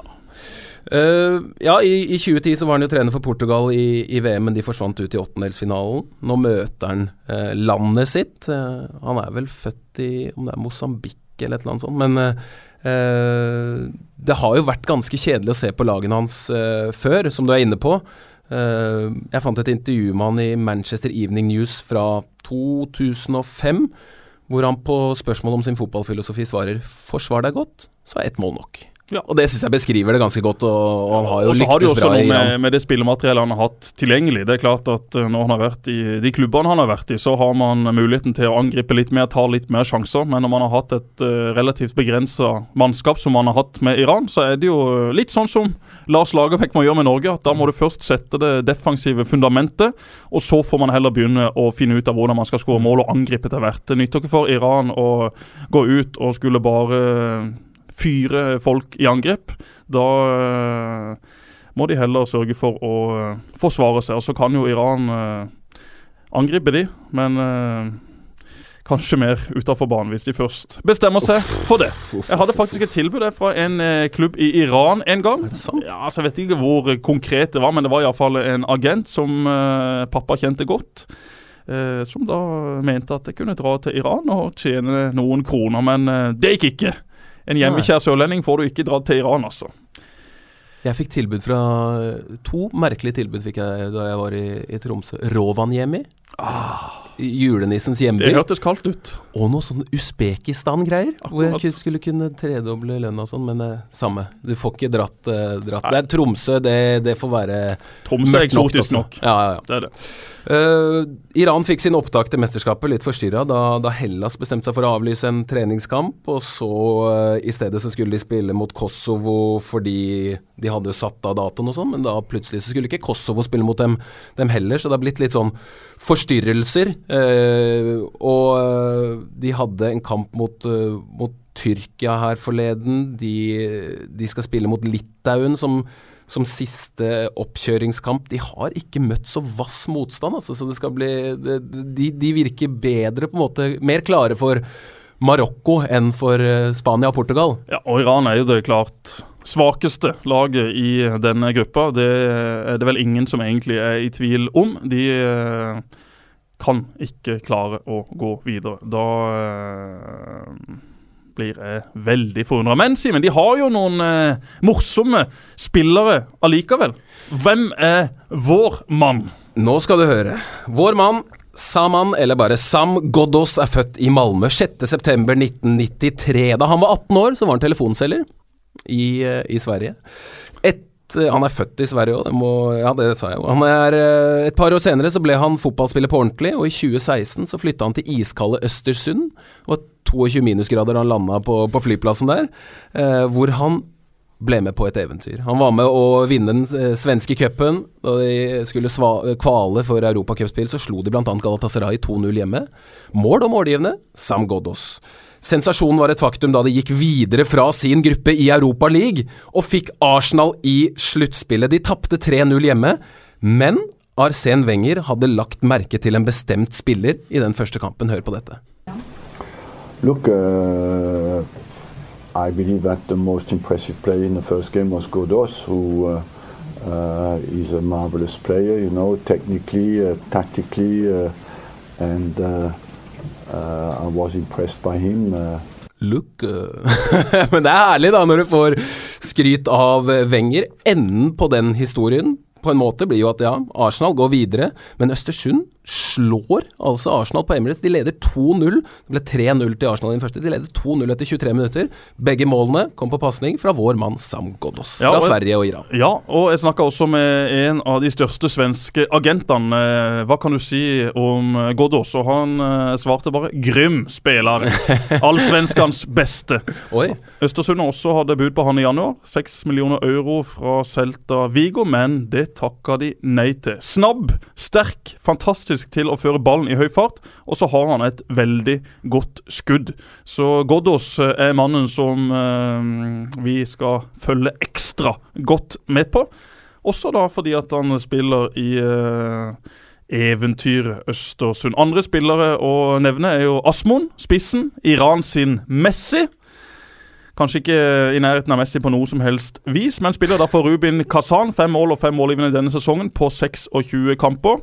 Uh, ja, i, i, 2010 så var han jo trener for Portugal i, i VM, men de forsvant ut i åttendelsfinalen. Nå møter han uh, landet sitt. Uh, han er vel født i om det er Mosambik eller et eller annet sånt, men det har jo vært ganske kjedelig å se på lagene hans før, som du er inne på. Jeg fant et intervju med han i Manchester Evening News fra 2005, hvor han på spørsmål om sin fotballfilosofi svarer 'forsvar deg godt, så er ett mål nok'. Ja. Og det syns jeg beskriver det ganske godt, og, han har jo lyktes bra. Og så har det også noe med, med, det spillemateriellet han har hatt tilgjengelig. Det er klart at uh, når han har vært i de klubbene han har vært i, så har man muligheten til å angripe litt mer, ta litt mer sjanser. Men når man har hatt et uh, relativt begrensa mannskap som man har hatt med Iran, så er det jo litt sånn som Lars Lagerbäck må gjøre med Norge. at Da må du først sette det defensive fundamentet, og så får man heller begynne å finne ut av hvordan man skal skåre mål og angripe til hvert. Det nytter ikke for Iran å gå ut og skulle bare fyre folk i angrep. Da uh, må de heller sørge for å uh, forsvare seg. Og så kan jo Iran uh, angripe de, men kanskje mer utafor banen hvis de først bestemmer seg for det. Jeg hadde faktisk et tilbud fra en klubb i Iran en gang. Ja, altså Jeg vet ikke hvor konkret det var, men det var iallfall en agent som pappa kjente godt. som da mente at jeg kunne dra til Iran og tjene noen kroner, men det gikk ikke. En hjemmekjær sørlending får du ikke dratt til Iran, altså. Jeg fikk tilbud fra To merkelige tilbud fikk jeg da jeg var i, i Tromsø. Rovaniemi. Ah, julenissens hjemby. Det hørtes kaldt ut. Og noe sånn Usbekistan-greier. Hvor jeg skulle kunne tredoble lønna og sånn, men eh, samme. Du får ikke dratt. eh, dratt. Det er Tromsø, det, det får være Tromsø er eksotisk nok. Ja, ja, ja. Det er det. Uh, Iran fikk sin opptak til mesterskapet litt forstyrra da, da, Hellas bestemte seg for å avlyse en treningskamp. Og så uh, i stedet så skulle de spille mot Kosovo fordi de hadde satt av datoen og sånn, men da plutselig så skulle ikke Kosovo spille mot dem, dem heller, så det har blitt litt sånn forstyrrelser. Uh, og de hadde en kamp mot, mot Tyrkia her forleden. De, de skal spille mot Litauen, som som siste oppkjøringskamp. De har ikke møtt så vass motstand, altså, så det skal bli de, de, virker bedre, på en måte, mer klare for Marokko enn for eh, Spania og Portugal. Ja, og Iran er jo det klart svakeste laget i denne gruppa. Det er det vel ingen som egentlig er i tvil om. De eh, kan ikke klare å gå videre. Da eh, blir jeg veldig forundra. Men Simen, de har jo noen eh, morsomme spillere allikevel. Hvem er vår mann? Nå skal du høre. Vår mann Saman, eller bare Sam Goddos, er født i Malmö 6.9.1993. Da han var 18 år, så var han telefonselger i, eh, i Sverige. Et Eh, han er født i Sverige òg, det Ja, det sa jeg jo. Eh, et par år senere så ble han fotballspiller på ordentlig, og i 2016 så flytta han til iskalde Østersund. Og 22 minusgrader han landa på, på, flyplassen der, eh, hvor han ble med på et eventyr. Han var med å vinne den eh, svenske cupen. Da de skulle kvale for europacupspill, så slo de bl.a. Galatasaray 2-0 hjemme. Mål og målgivende Sam Goddos. Sensasjonen var et faktum da de gikk videre fra sin gruppe i Europa League og fikk Arsenal i sluttspillet. De tapte 3-0 hjemme, men Arsen Wenger hadde lagt merke til en bestemt spiller i den første kampen. Hør på dette. Look, uh, I believe that the most impressive player in the first game was Godos, who uh, uh, is a marvelous player, you know, technically, uh, tactically, uh, and uh, I was impressed by him. Uh. Look Men det er herlig da når du får skryt av Wenger. Enden på den historien på en måte blir jo at ja, Arsenal går videre, men Østersund slår altså Arsenal på Emirates. De leder 2-0. Det ble 3-0 til Arsenal i den første. De leder 2-0 etter 23 minutter. Begge målene kom på pasning fra vår mann Sam Godos fra ja, og, Sverige og Iran. Ja, og jeg snakka også med en av de største svenske agentene. Hva kan du si om Godos? Og han uh, svarte bare 'grym spiller'. Allsvenskans beste. Oi. Østersund også hadde bud på han i januar. 6 millioner euro fra Celta Vigo, men det takka de nei til. Snabb, sterk, fantastisk til å føre ballen i høy fart, og så har han et veldig godt skudd. Så Goddos eh, er mannen som eh, vi skal følge ekstra godt med på. Også da fordi at han spiller i, uh, eventyret Østersund. Andre spillere å nevne er jo Asmon, spissen. Iran sin Messi. Kanskje ikke i nærheten av Messi på noe som helst vis, men spiller da for Rubin Kazan. Fem mål og fem målgivende denne sesongen på 26 kamper.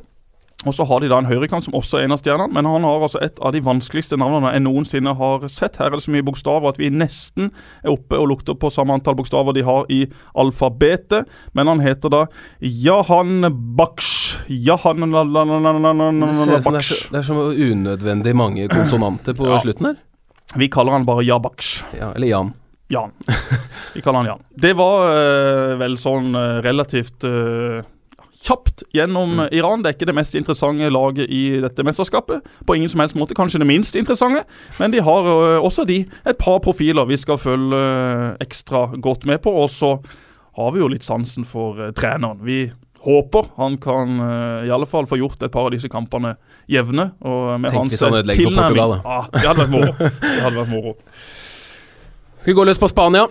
Og så har de da en høyrekant som også er en av stjernene, men han har altså et av de vanskeligste navnene jeg noensinne har sett. Her er det så mye bokstaver at vi nesten er oppe og lukter på samme antall bokstaver de har i alfabetet. Men han heter da Jahan Baksh. Jahan Baksh. det er så unødvendig mange konsonanter på slutten her. Vi kaller han bare Jabaksh. Ja, eller Jan. Jan. Vi kaller han Jan. Det var eh, vel sånn eh, relativt eh, kjapt gjennom mm. Iran. Det er ikke det mest interessante laget i dette mesterskapet. På ingen som helst måte kanskje det minst interessante, men de har eh, også de et par profiler vi skal følge eh, ekstra godt med på. Og så har vi jo litt sansen for eh, treneren. Vi håper han kan i alle fall få gjort et par av disse kampene jevne. Og med Tenk hans han tilnærming ah, Det hadde vært moro. Det hadde vært moro. Skal vi gå løs på Spania?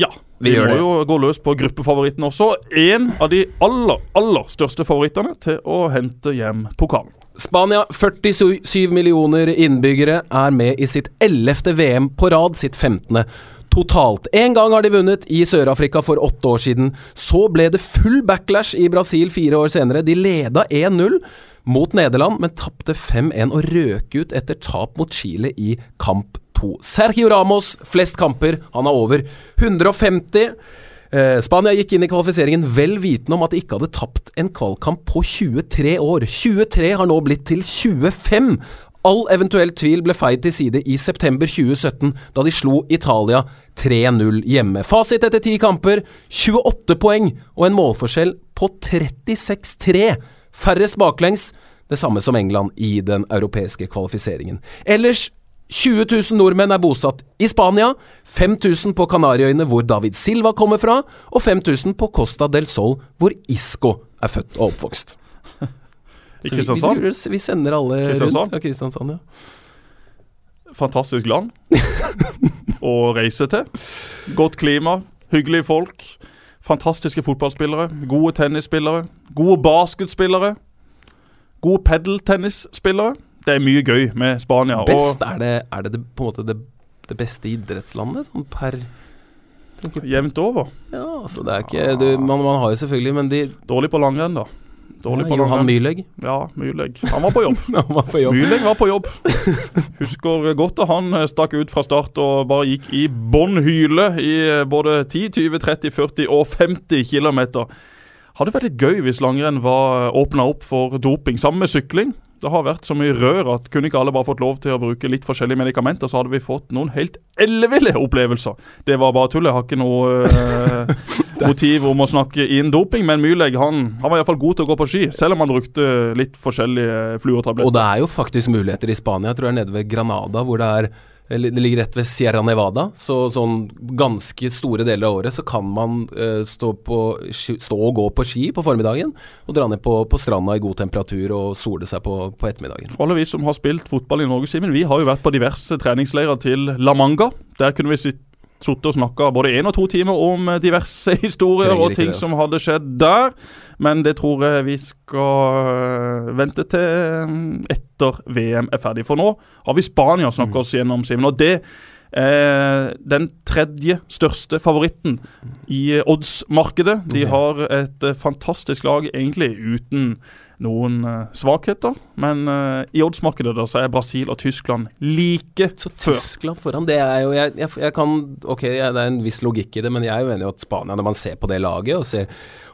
Ja, Vi vi, må jo gå løs på gruppefavoritten også. En av de aller, aller største favorittene til å hente hjem pokalen. Spania, 47 millioner innbyggere, er med i sitt 11. VM på rad, sitt 15. totalt. En gang har de vunnet i Sør-Afrika for åtte år siden. Så ble det full backlash i Brasil fire år senere. De leda 1-0 mot Nederland, men tapte 5-1 og røk ut etter tap mot Chile i kamp 2. Sergio Ramos, flest kamper. Han har over 150. Eh, Spania gikk inn i kvalifiseringen vel vitende om at de ikke hadde tapt en kvalkamp på 23 år. 23 har nå blitt til 25. All eventuell tvil ble feid til side i september 2017, da de slo Italia 3-0 hjemme. Fasit etter ti kamper 28 poeng og en målforskjell på 36-3. Færrest baklengs, det samme som England i den europeiske kvalifiseringen. Ellers 20 000 nordmenn er bosatt i Spania, 5000 på Kanariøyene hvor David Silva kommer fra, og 5000 på Costa del Sol hvor Isco er født og oppvokst. I Kristiansand? vi- Vi, vi sender alle rundt. Ja, Kristiansand, ja. Fantastisk land å reise til. Godt klima, hyggelige folk. Fantastiske fotballspillere, gode tennisspillere, gode basketspillere. Gode padeltennisspillere. Det er mye gøy med Spania. Best, er det, er det, på en måte det, det beste idrettslandet, sånn per Jevnt over. Ja, altså det er ikke du, man, man har jo selvfølgelig, men de Dårlig på langrenn, da. Dårlig på Johan Myrlegg? Ja, Myrlegg. Han var på jobb. Han var på jobb. Myrlegg var på jobb. Husker godt da han eh, stakk ut fra start og bare gikk i bånn hyle i eh, både 10, 20, 30, 40 og 50 km. Hadde vært litt gøy hvis langrenn var åpna opp for doping, sammen med sykling. Det har vært så mye rør at kunne ikke alle bare fått lov til å bruke litt forskjellige medikamenter, så hadde vi fått noen helt elleville opplevelser. Det var bare tull. Jeg har ikke noe eh, motiv om å snakke inn doping, men Myrleg han, han var iallfall god til å gå på ski, selv om han brukte litt forskjellige fluortabletter. Og det er jo faktisk muligheter i Spania. Jeg tror er nede ved Granada, hvor det er Det ligger rett ved Sierra Nevada, så sånn ganske store deler av året så kan man uh, stå, på, stå og gå på ski på formiddagen, og dra ned på, på stranda i god temperatur og sole seg på, på ettermiddagen. For alle vi som har spilt fotball i Norge, vi har jo vært på diverse treningsleirer til La Manga. Der kunne vi sitt- sittet og snakka både én og to timer om eh, diverse historier og ting altså. som hadde skjedd der. Men det tror jeg vi skal eh, vente til mm, etter VM er ferdig. For nå har vi Spania å Mm. snakke oss gjennom, Simen. Og det er den tredje største favoritten i eh, oddsmarkedet. De har et eh, fantastisk lag, egentlig uten noen eh, svakheter. Men eh, i oddsmarkedet da, så er Brasil og Tyskland like Så før. Tyskland foran, det er jo Jeg, jeg, jeg kan Ok, jeg- det er en viss logikk i det, men jeg er jo enig i at Spania, når man ser på det laget og ser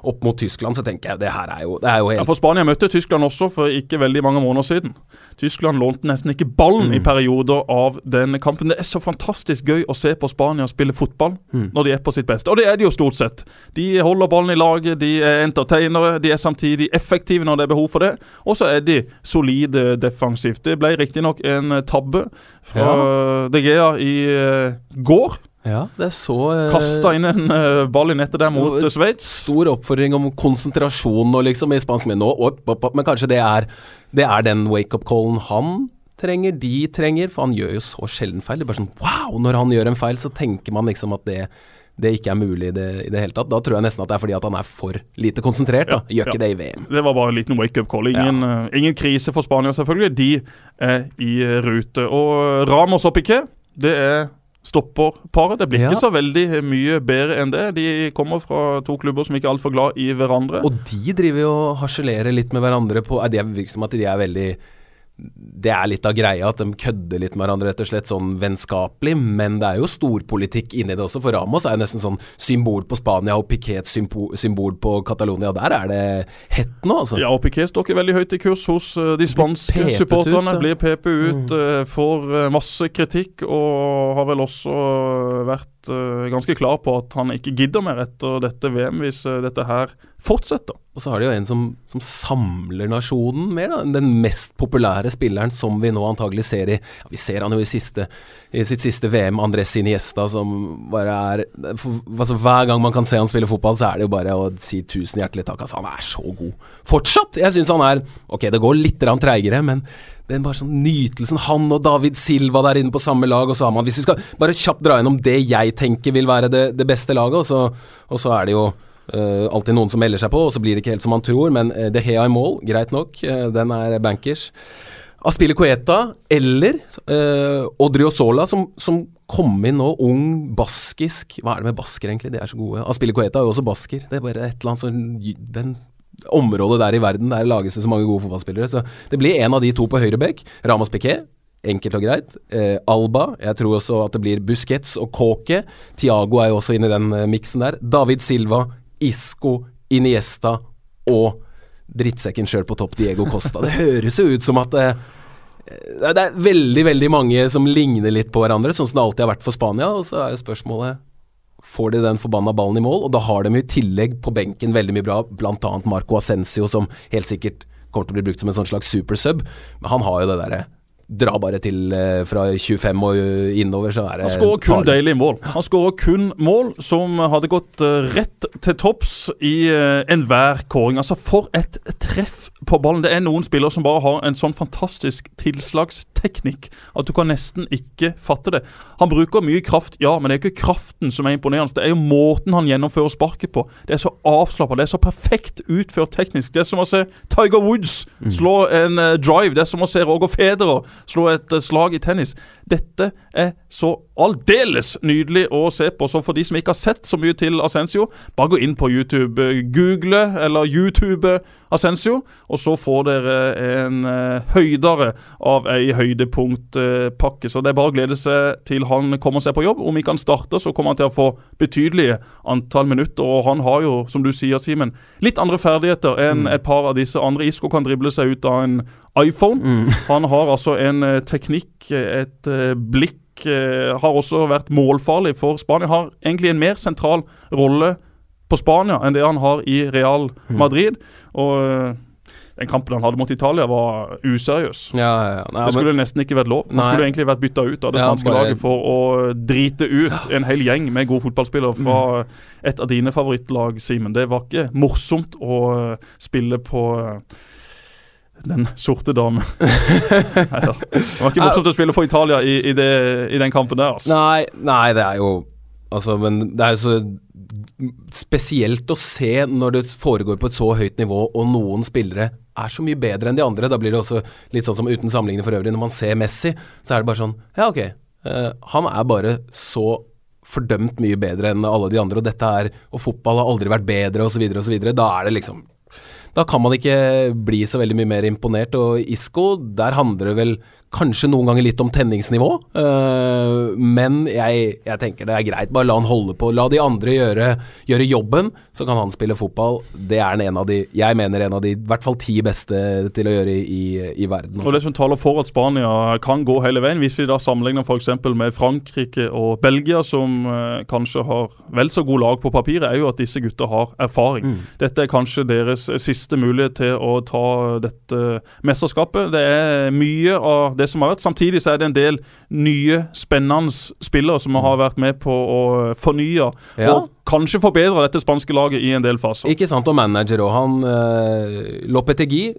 opp mot Tyskland, så tenker jeg det her er jo Det er jo Ja, for Spania møtte Tyskland også for ikke veldig mange måneder siden. Tyskland lånte nesten ikke ballen Mm. i perioder av den kampen. Det er så fantastisk gøy å se på Spania spille fotball Mm. når de er på sitt beste. Og det er de jo stort sett. De holder ballen i laget, de er entertainere, de er samtidig effektive når det er behov for det. Og så er de solide defensivt. Det ble riktignok en eh, tabbe fra De Gea i eh, går. Ja, det er så uh, Kasta inn en uh, ball i nettet der mot uh, Sveits. Stor oppfordring om konsentrasjon og liksom i spansk men nå, opp, opp, opp, men kanskje det er, det er den wake-up-callen han trenger, de trenger, for han gjør jo så sjelden feil. Det er bare sånn wow! Når han gjør en feil, så tenker man liksom at det det ikke er mulig i det, i det hele tatt. Da tror jeg nesten at det er fordi at han er for lite konsentrert. da. Gjør ikke det i VM. Det var bare en liten wake-up call. Ingen, uh, ingen, krise for Spania, selvfølgelig. De er i rute. Og Ramos og Piquet, det er stopperparet. Det blir ja. ikke så veldig mye bedre enn det. De kommer fra to klubber som ikke er altfor glad i hverandre. Og de driver jo og harselerer litt med hverandre på Det virker som at de er veldig det er litt av greia at de kødder litt med hverandre, rett og slett sånn vennskapelig. Men det er jo storpolitikk inni det også, for Ramos er jo nesten sånn symbol på Spania og Piquet symbol på Catalonia. Der er det hett nå, altså. Ja, og Piquet står ikke veldig høyt i kurs hos uh, de spanske supporterne. Blir PP ut, mm. uh, får uh, masse kritikk og har vel også vært ganske klar på at han ikke gidder mer etter dette VM hvis dette her fortsetter. Og så har de jo en som, som samler nasjonen mer, da. Den mest populære spilleren som vi nå antagelig ser i ja, Vi ser han jo i, siste, i sitt siste VM, Andres Iniesta, som bare er altså, Hver gang man kan se han spille fotball, så er det jo bare å si tusen hjertelig takk. Altså, han er så god. Fortsatt! Jeg syns han er Ok, det går litt treigere, men den bare sånn nytelsen Han og David Silva der inne på samme lag, og så har man Hvis vi skal bare kjapt dra gjennom det jeg tenker vil være det, det beste laget, og så, og så er det jo Uh, alltid noen som melder seg på, og så blir det ikke helt som man tror. Men uh, De Hea i mål, greit nok. Uh, den er bankers. Aspille Coeta eller uh, Odriozola, som, som kom inn nå, ung, baskisk Hva er det med basker, egentlig? De er så gode. Aspille Coeta er jo også basker. Det er bare et eller annet sånn Den området der i verden der lages det så mange gode fotballspillere. Så det blir en av de to på høyre bekk. Ramas Piquet. Enkelt og greit. Eh, Alba. Jeg tror også at det blir Busquets og Kåke. Tiago er jo også inne i den miksen der. David Silva, Isco, Iniesta og drittsekken sjøl på topp, Diego Costa. Det høres jo ut som at eh, det er veldig veldig mange som ligner litt på hverandre, sånn som det alltid har vært for Spania. Og så er jo spørsmålet Får de den forbanna ballen i mål? Og da har de i tillegg på benken veldig mye bra, bl.a. Marco Ascencio, som helt sikkert kommer til å bli brukt som en sånn slags supersub. Men han har jo det derre dra bare til eh, fra 25 og innover, så er det Han skårer kun deilige mål. Han skårer kun mål som hadde gått rett til topps i enhver kåring. Altså, for et treff på ballen. Det er noen spillere som bare har en sånn fantastisk tilslagsteknikk at du kan nesten ikke fatte det. Han bruker mye kraft, ja, men det er ikke kraften som er imponerende. Det er jo måten han gjennomfører sparket på. Det er så avslappa, det er så perfekt utført teknisk. Det er som å se Tiger Woods mm. slå en uh, drive. Det er som å se Roger Federer slå et uh, slag i tennis. Dette er så aldeles nydelig å se på. Så for de som ikke har sett så mye til Ascencio, bare gå inn på YouTube. Google eller YouTube Ascencio, og så får dere en uh, høydere av ei høydepunktpakke. Så det er bare å glede seg til han kommer seg på jobb. Om ikke han starter, så kommer han til å få betydelige antall minutter. Og han har jo, som du sier, Simen, litt andre ferdigheter enn mm. et par av disse andre. Isco kan drible seg ut av en iPhone. Mm. Han har altså en uh, teknikk, et blikk har også vært målfarlig for Spania. Har egentlig en mer sentral rolle på Spania enn det han har i Real mm. Madrid. Og eh, den kampen han hadde mot Italia, var useriøs. Ja, ja, Nei, det skulle men, nesten ikke vært lov. Han nei. skulle egentlig vært bytta ut av det spanske laget for å drite ut en hel gjeng med gode fotballspillere fra mm. et av dine favorittlag, Simen. Det var ikke morsomt å eh, spille på eh, den sorte dame. Nei da. Det var ikke morsomt å spille for Italia i, i, det, i den kampen der. Altså. Nei, nei, det er jo Altså, men det er jo så spesielt å se når det foregår på et så høyt nivå, og noen spillere er så mye bedre enn de andre. Da blir det også litt sånn som uten sammenligning for øvrig. Når man ser Messi, så er det bare sånn Ja, ok. Uh, han er bare så fordømt mye bedre enn alle de andre, og dette er Og fotball har aldri vært bedre, osv., osv. Da er det liksom Da kan man ikke bli så veldig mye mer imponert. Og Isco, der handler det vel Kanskje noen ganger litt om tenningsnivå, uh, men jeg, jeg, tenker det er greit. Bare la han holde på. La de andre gjøre, gjøre, jobben, så kan han spille fotball. Det er en av de, jeg mener en av de i hvert fall ti beste til å gjøre i, i verden. Også. Og Det som taler for at Spania kan gå hele veien, hvis vi da sammenligner f.eks. med Frankrike og Belgia, som uh, kanskje har vel så god lag på papiret, er jo at disse gutta har erfaring. Mm. Dette er kanskje deres siste mulighet til å ta dette mesterskapet. Det er mye av det som har vært. Samtidig så er det en del nye, spennende spillere som har vært med på å fornye ja. og kanskje forbedre dette spanske laget i en del faser. Ikke sant, og manager òg. Han uh, Lopetegui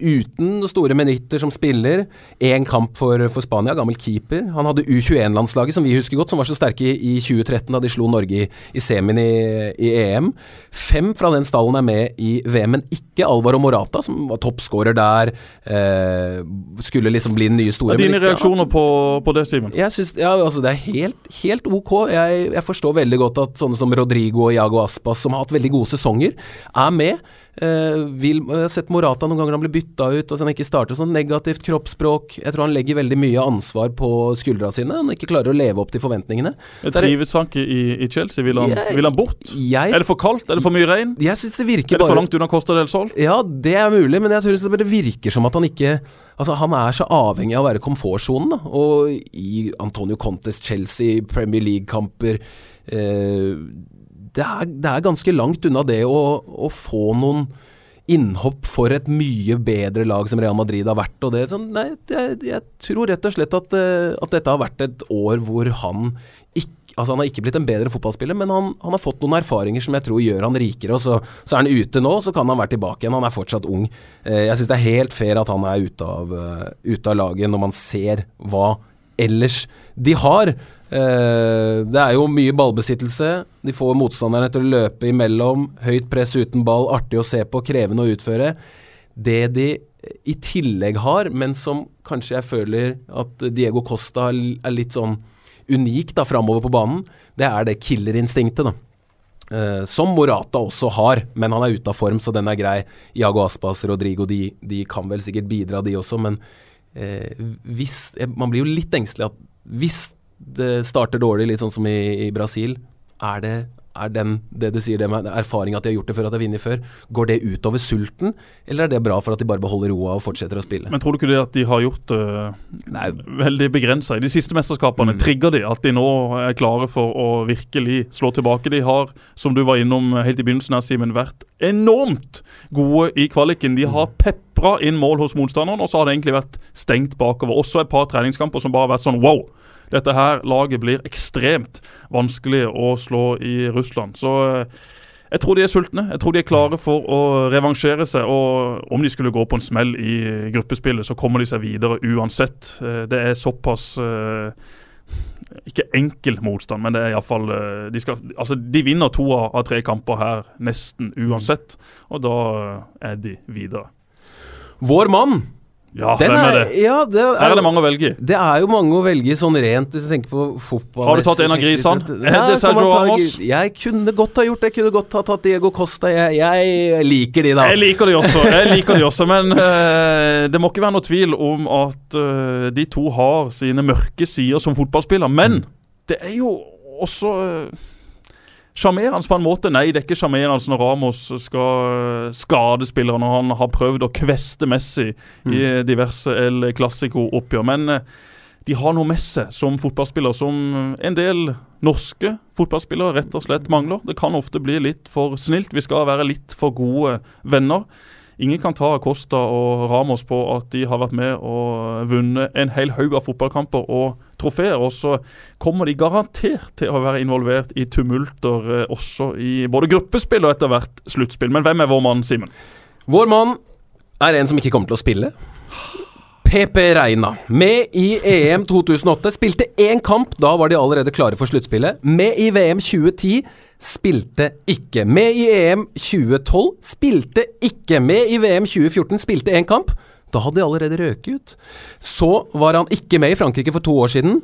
uten store meritter som spiller. Én kamp for, for Spania, gammel keeper. Han hadde U21-landslaget, som vi husker godt, som var så sterke i, i 2013 da de slo Norge i, i semien i, i, EM. Fem fra den stallen er med i VM, men ikke Alvaro Morata, som var toppskårer der. Eh, skulle liksom bli den nye store. Ja, dine reaksjoner på, på det, Simen? Jeg synes, ja, altså Det er helt, helt ok. Jeg, jeg, forstår veldig godt at sånne som Rodrigo og Iago Aspas, som har hatt veldig gode sesonger, er med. Uh, vil, jeg har sett Morata noen ganger han blir bytta ut, altså han ikke starter sånn negativt kroppsspråk. Jeg tror han legger veldig mye ansvar på skuldra sine. Han ikke klarer å leve opp til forventningene. Trives han ikke i, i, Chelsea? Vil han, jeg, vil han bort? Jeg, er det for kaldt? Er det for mye regn? Jeg synes det virker Er det for langt unna Costa del Sol? Ja, det er mulig, men jeg tror det virker som at han ikke Altså, Han er så avhengig av å være komfortsonen. Og i Antonio Contes Chelsea, Premier League-kamper eh, det er, det er, ganske langt unna det å, å, få noen innhopp for et mye bedre lag som Real Madrid har vært. og det sånn, nei, jeg, jeg, tror rett og slett at, eh, at, dette har vært et år hvor han ikke Altså Han har ikke blitt en bedre fotballspiller, men han, han har fått noen erfaringer som jeg tror gjør han rikere. og så, så, er han ute nå, så kan han være tilbake igjen. Han er fortsatt ung. Eh, jeg syns det er helt fair at han er ute av, uh, ute av laget, når man ser hva ellers de har. Uh, det er jo mye ballbesittelse. De får motstanderne til å løpe imellom. Høyt press uten ball, artig å se på, krevende å utføre. Det de i tillegg har, men som kanskje jeg føler at Diego Costa er litt sånn unik da framover på banen, det er det killerinstinktet, da. Uh, som Morata også har, men han er ute av form, så den er grei. Iago Aspas, Rodrigo, de, de kan vel sikkert bidra, de også, men uh, hvis Man blir jo litt engstelig at hvis det starter dårlig, litt sånn som i, i Brasil. Er det, er den, det du sier, det med erfaring at de har gjort det før, at de har vunnet før, går det utover sulten, eller er det bra for at de bare beholder roa og fortsetter å spille? Men tror du ikke det at de har gjort det uh, veldig begrensa i de siste mesterskapene? Mm. Trigger de at de nå er klare for å virkelig slå tilbake? De har, som du var innom helt i begynnelsen her, Simen, vært enormt gode i kvaliken. De har pepra inn mål hos motstanderen, og så har det egentlig vært stengt bakover. Også et par treningskamper som bare har vært sånn wow dette her laget blir ekstremt vanskelig å slå i Russland. Så eh, jeg tror de er sultne. Jeg tror de er klare for å revansjere seg. Og om de skulle gå på en smell i gruppespillet, så kommer de seg videre uansett. Eh, det er såpass eh, ikke enkel motstand, men det er iallfall de, altså, de vinner to av tre kamper her nesten uansett. Og da er de videre. Vår mann ja, Den hvem er, det? Ja, det er, Her er det mange å velge i. Det er jo mange å velge sånn rent, hvis du tenker på fotball. Har du tatt en av grisene? Ja, det Sergio Ramos? Jeg kunne godt ha gjort det. Jeg kunne godt ha tatt Diego Costa. Jeg, jeg, liker de, da. Jeg liker de også, jeg liker de også men uh, det må ikke være noe tvil om at uh, de to har sine mørke sider som fotballspiller. Men det er jo også uh, Sjarmerende på en måte. Nei, det er ikke sjarmerende når Ramos skal skade spillere når han har prøvd å kveste Messi mm. i diverse El Clásico-oppgjør. Men eh, de har noe med seg som fotballspiller som en del norske fotballspillere rett og slett mangler. Det kan ofte bli litt for snilt. Vi skal være litt for gode venner. Ingen kan ta Costa og Ramos på at de har vært med og vunnet en hel haug av fotballkamper og trofeer. Og så kommer de garantert til å være involvert i tumulter eh, også i både gruppespill og etter hvert sluttspill. Men hvem er vår mann, Simen? Vår mann er en som ikke kommer til å spille. PP Reina. Med i EM 2008. Spilte én kamp, da var de allerede klare for sluttspillet. Med i VM 2010 spilte ikke. Med i EM 2012 spilte ikke. Med i VM 2014 spilte én kamp. Da hadde de allerede røket ut. Så var han ikke med i Frankrike for to år siden.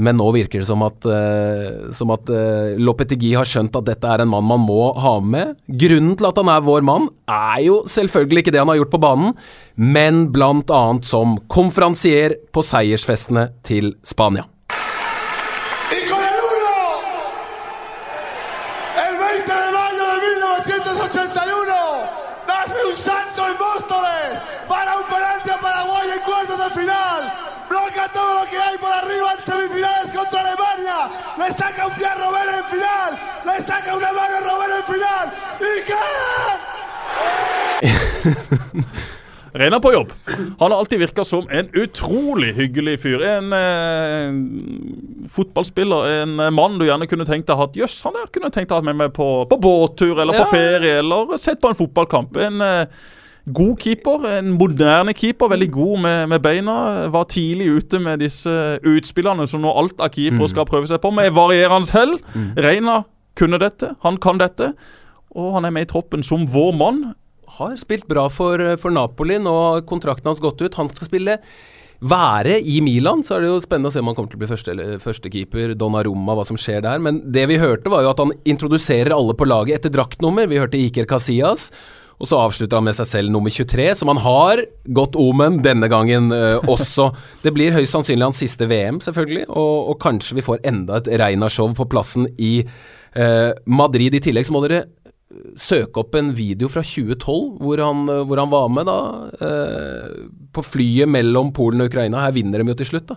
Men nå virker det som at, uh, at uh, Lopetegui har skjønt at dette er en mann man må ha med. Grunnen til at han er vår mann, er jo selvfølgelig ikke det han har gjort på banen, men bl.a. som konferansier på seiersfestene til Spania. Le saca un pie a Robert en final, le saca una mano a Robert en final, y hva? Reina på jobb. Han har alltid virka som en utrolig hyggelig fyr. En eh, fotballspiller, en mann du gjerne kunne tenkt deg hatt Jøss, han der kunne tenkt deg hatt med meg på, på båttur eller ja. på ferie eller sett på en fotballkamp. En eh, God keeper, en moderne keeper. Veldig god med, med beina. Var tidlig ute med disse utspillene som nå alt av keepere Mm. skal prøve seg på, med varierende hell. Reina kunne dette, han kan dette. Og han er med i troppen som vår mann. Har spilt bra for, for Napoli. Nå har kontrakten hans gått ut. Han skal spille være i Milan, så er det jo spennende å se om han kommer til å bli første, eller førstekeeper. Donnarumma, hva som skjer der. Men det vi hørte, var jo at han introduserer alle på laget etter draktnummer. Vi hørte Iker Casillas. Og så avslutter han med seg selv nummer 23, som han har godt omen denne gangen uh, også. Det blir høyst sannsynlig hans siste VM, selvfølgelig, og, og kanskje vi får enda et Reina-show på plassen i uh, Madrid. I tillegg så må dere søke opp en video fra 2012 hvor han, eh, hvor han var med da eh, på flyet mellom Polen og Ukraina. Her vinner de jo til slutt.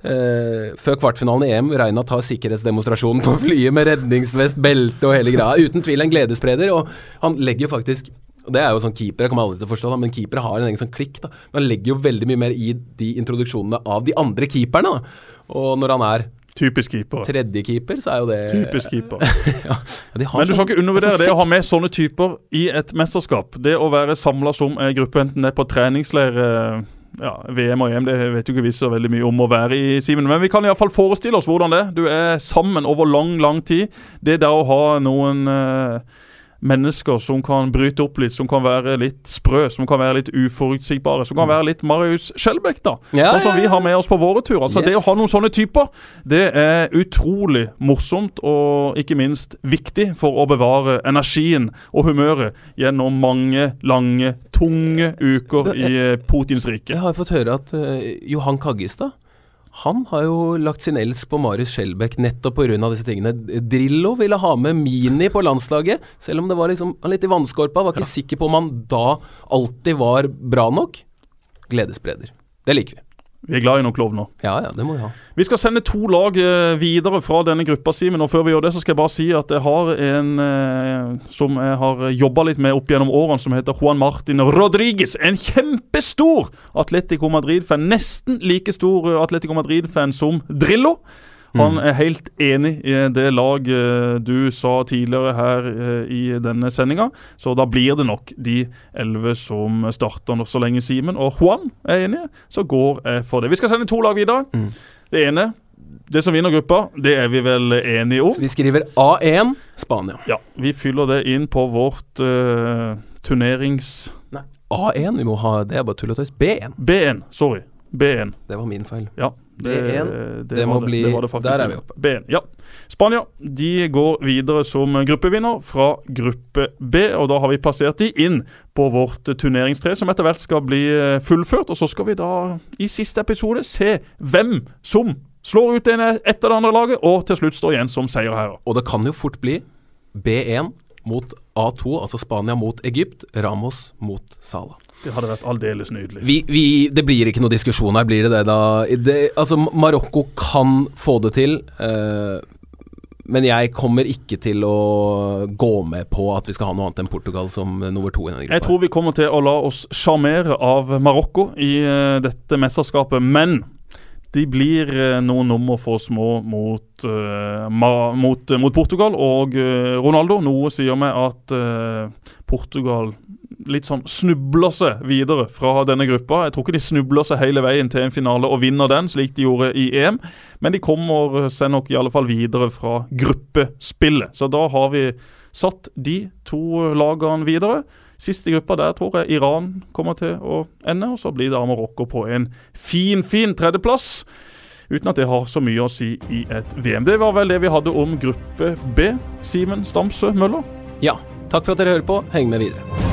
Eh, før kvartfinalen i EM. Reina tar sikkerhetsdemonstrasjonen på flyet med redningsvest, belte og hele greia. Uten tvil en gledesspreder, og han legger jo faktisk og Det er jo sånn keepere kommer aldri til å forstå, da, men keepere har en egen sånn klikk. da. Men han legger jo veldig mye mer i de introduksjonene av de andre keeperne. da. Og når han er Typisk keeper. Tredje keeper, så er jo det Typisk keeper. ja, de har Men du sånn- skal ikke undervurdere altså, det å ha med sånne typer i et mesterskap. Det å være samla som en gruppe, enten det er på treningsleir eh, ja, VM og EM, det vet jo ikke vi så veldig mye om å være i, Simen. Men vi kan iallfall forestille oss hvordan det er. Du er sammen over lang, lang tid. Det der å ha noen eh, mennesker som kan bryte opp litt, som kan være litt sprø, som kan være litt uforutsigbare, som kan være litt Marius Skjelbæk, da. Mm. Ja, sånn som vi har med oss på våre turer. Altså Det å ha noen sånne typer, det er utrolig morsomt og ikke minst viktig for å bevare energien og humøret gjennom mange, lange, tunge uker i Putins rike. Jeg har fått høre at uh, Johan Kaggestad han har jo lagt sin elsk på Marius Skjelbæk nettopp pga. disse tingene. Drillo ville ha med Mini på landslaget, selv om det var liksom litt i vannskorpa. Var ikke sikker på om han da alltid var bra nok. Gledesspreder. Det liker vi. Vi er glad i noen klovner. Ja ja, det må vi ha. Vi skal sende to lag eh, videre fra denne gruppa, Simen. Og før vi gjør det, så skal jeg bare si at jeg har en eh, som jeg har jobba litt med opp gjennom årene, som heter Juan Martin Rodriguez. En kjempestor Atletico Madrid-fan. Nesten like stor eh, Atletico Madrid-fan som Drillo. Han er helt enig i det lag eh, du sa tidligere her eh, i denne sendinga. Så da blir det nok de elleve som starter nå så lenge Simen og Juan er enige. Så går jeg for det. Vi skal sende to lag videre. Det ene, det som vinner gruppa, det er vi vel enige om. Så vi skriver A1 Spania. Ja, Vi fyller det inn på vårt uh, turnerings... Nei, A1, vi må ha Det er bare tull og tøys. B1. B1, sorry. B1. Det var min feil. Ja, B1, det var må bli- det det faktisk. der er vi oppe. B1, ja. Spania de går videre som gruppevinner fra gruppe B, og da har vi plassert de inn på vårt turneringstre, som etter hvert skal bli eh, fullført. Og så skal vi da i siste episode se hvem som slår ut det ene etter det andre laget, og til slutt står igjen som seierherre. Og det kan jo fort bli B1 mot A2, altså Spania mot Egypt. Ramos mot Salah. Det hadde vært aldeles nydelig. Vi, vi, det blir ikke noe diskusjon her, blir det det da? Det, altså, Marokko kan få det til. eh, men jeg kommer ikke til å gå med på at vi skal ha noe annet enn Portugal som nummer to i denne gruppa. Jeg tror vi kommer til å la oss sjarmere av Marokko i eh, dette mesterskapet, men de blir eh, noen nummer for små mot, uh, mot, mot Portugal og uh, Ronaldo. Noe sier meg at uh, Portugal litt sånn snubler seg videre fra denne gruppa. Jeg tror ikke de snubler seg hele veien til en finale og vinner den, slik de gjorde i EM. Men de kommer seg nok i alle fall videre fra gruppespillet. Så da har vi satt de to lagene videre. Siste gruppa der tror jeg Iran kommer til å ende, og så blir det Marokko på en fin, fin tredjeplass. Uten at det har så mye å si i et VM. Det var vel det vi hadde om gruppe B. Simen Stamsø Møller. Ja. Takk for at dere hører på. Heng med videre.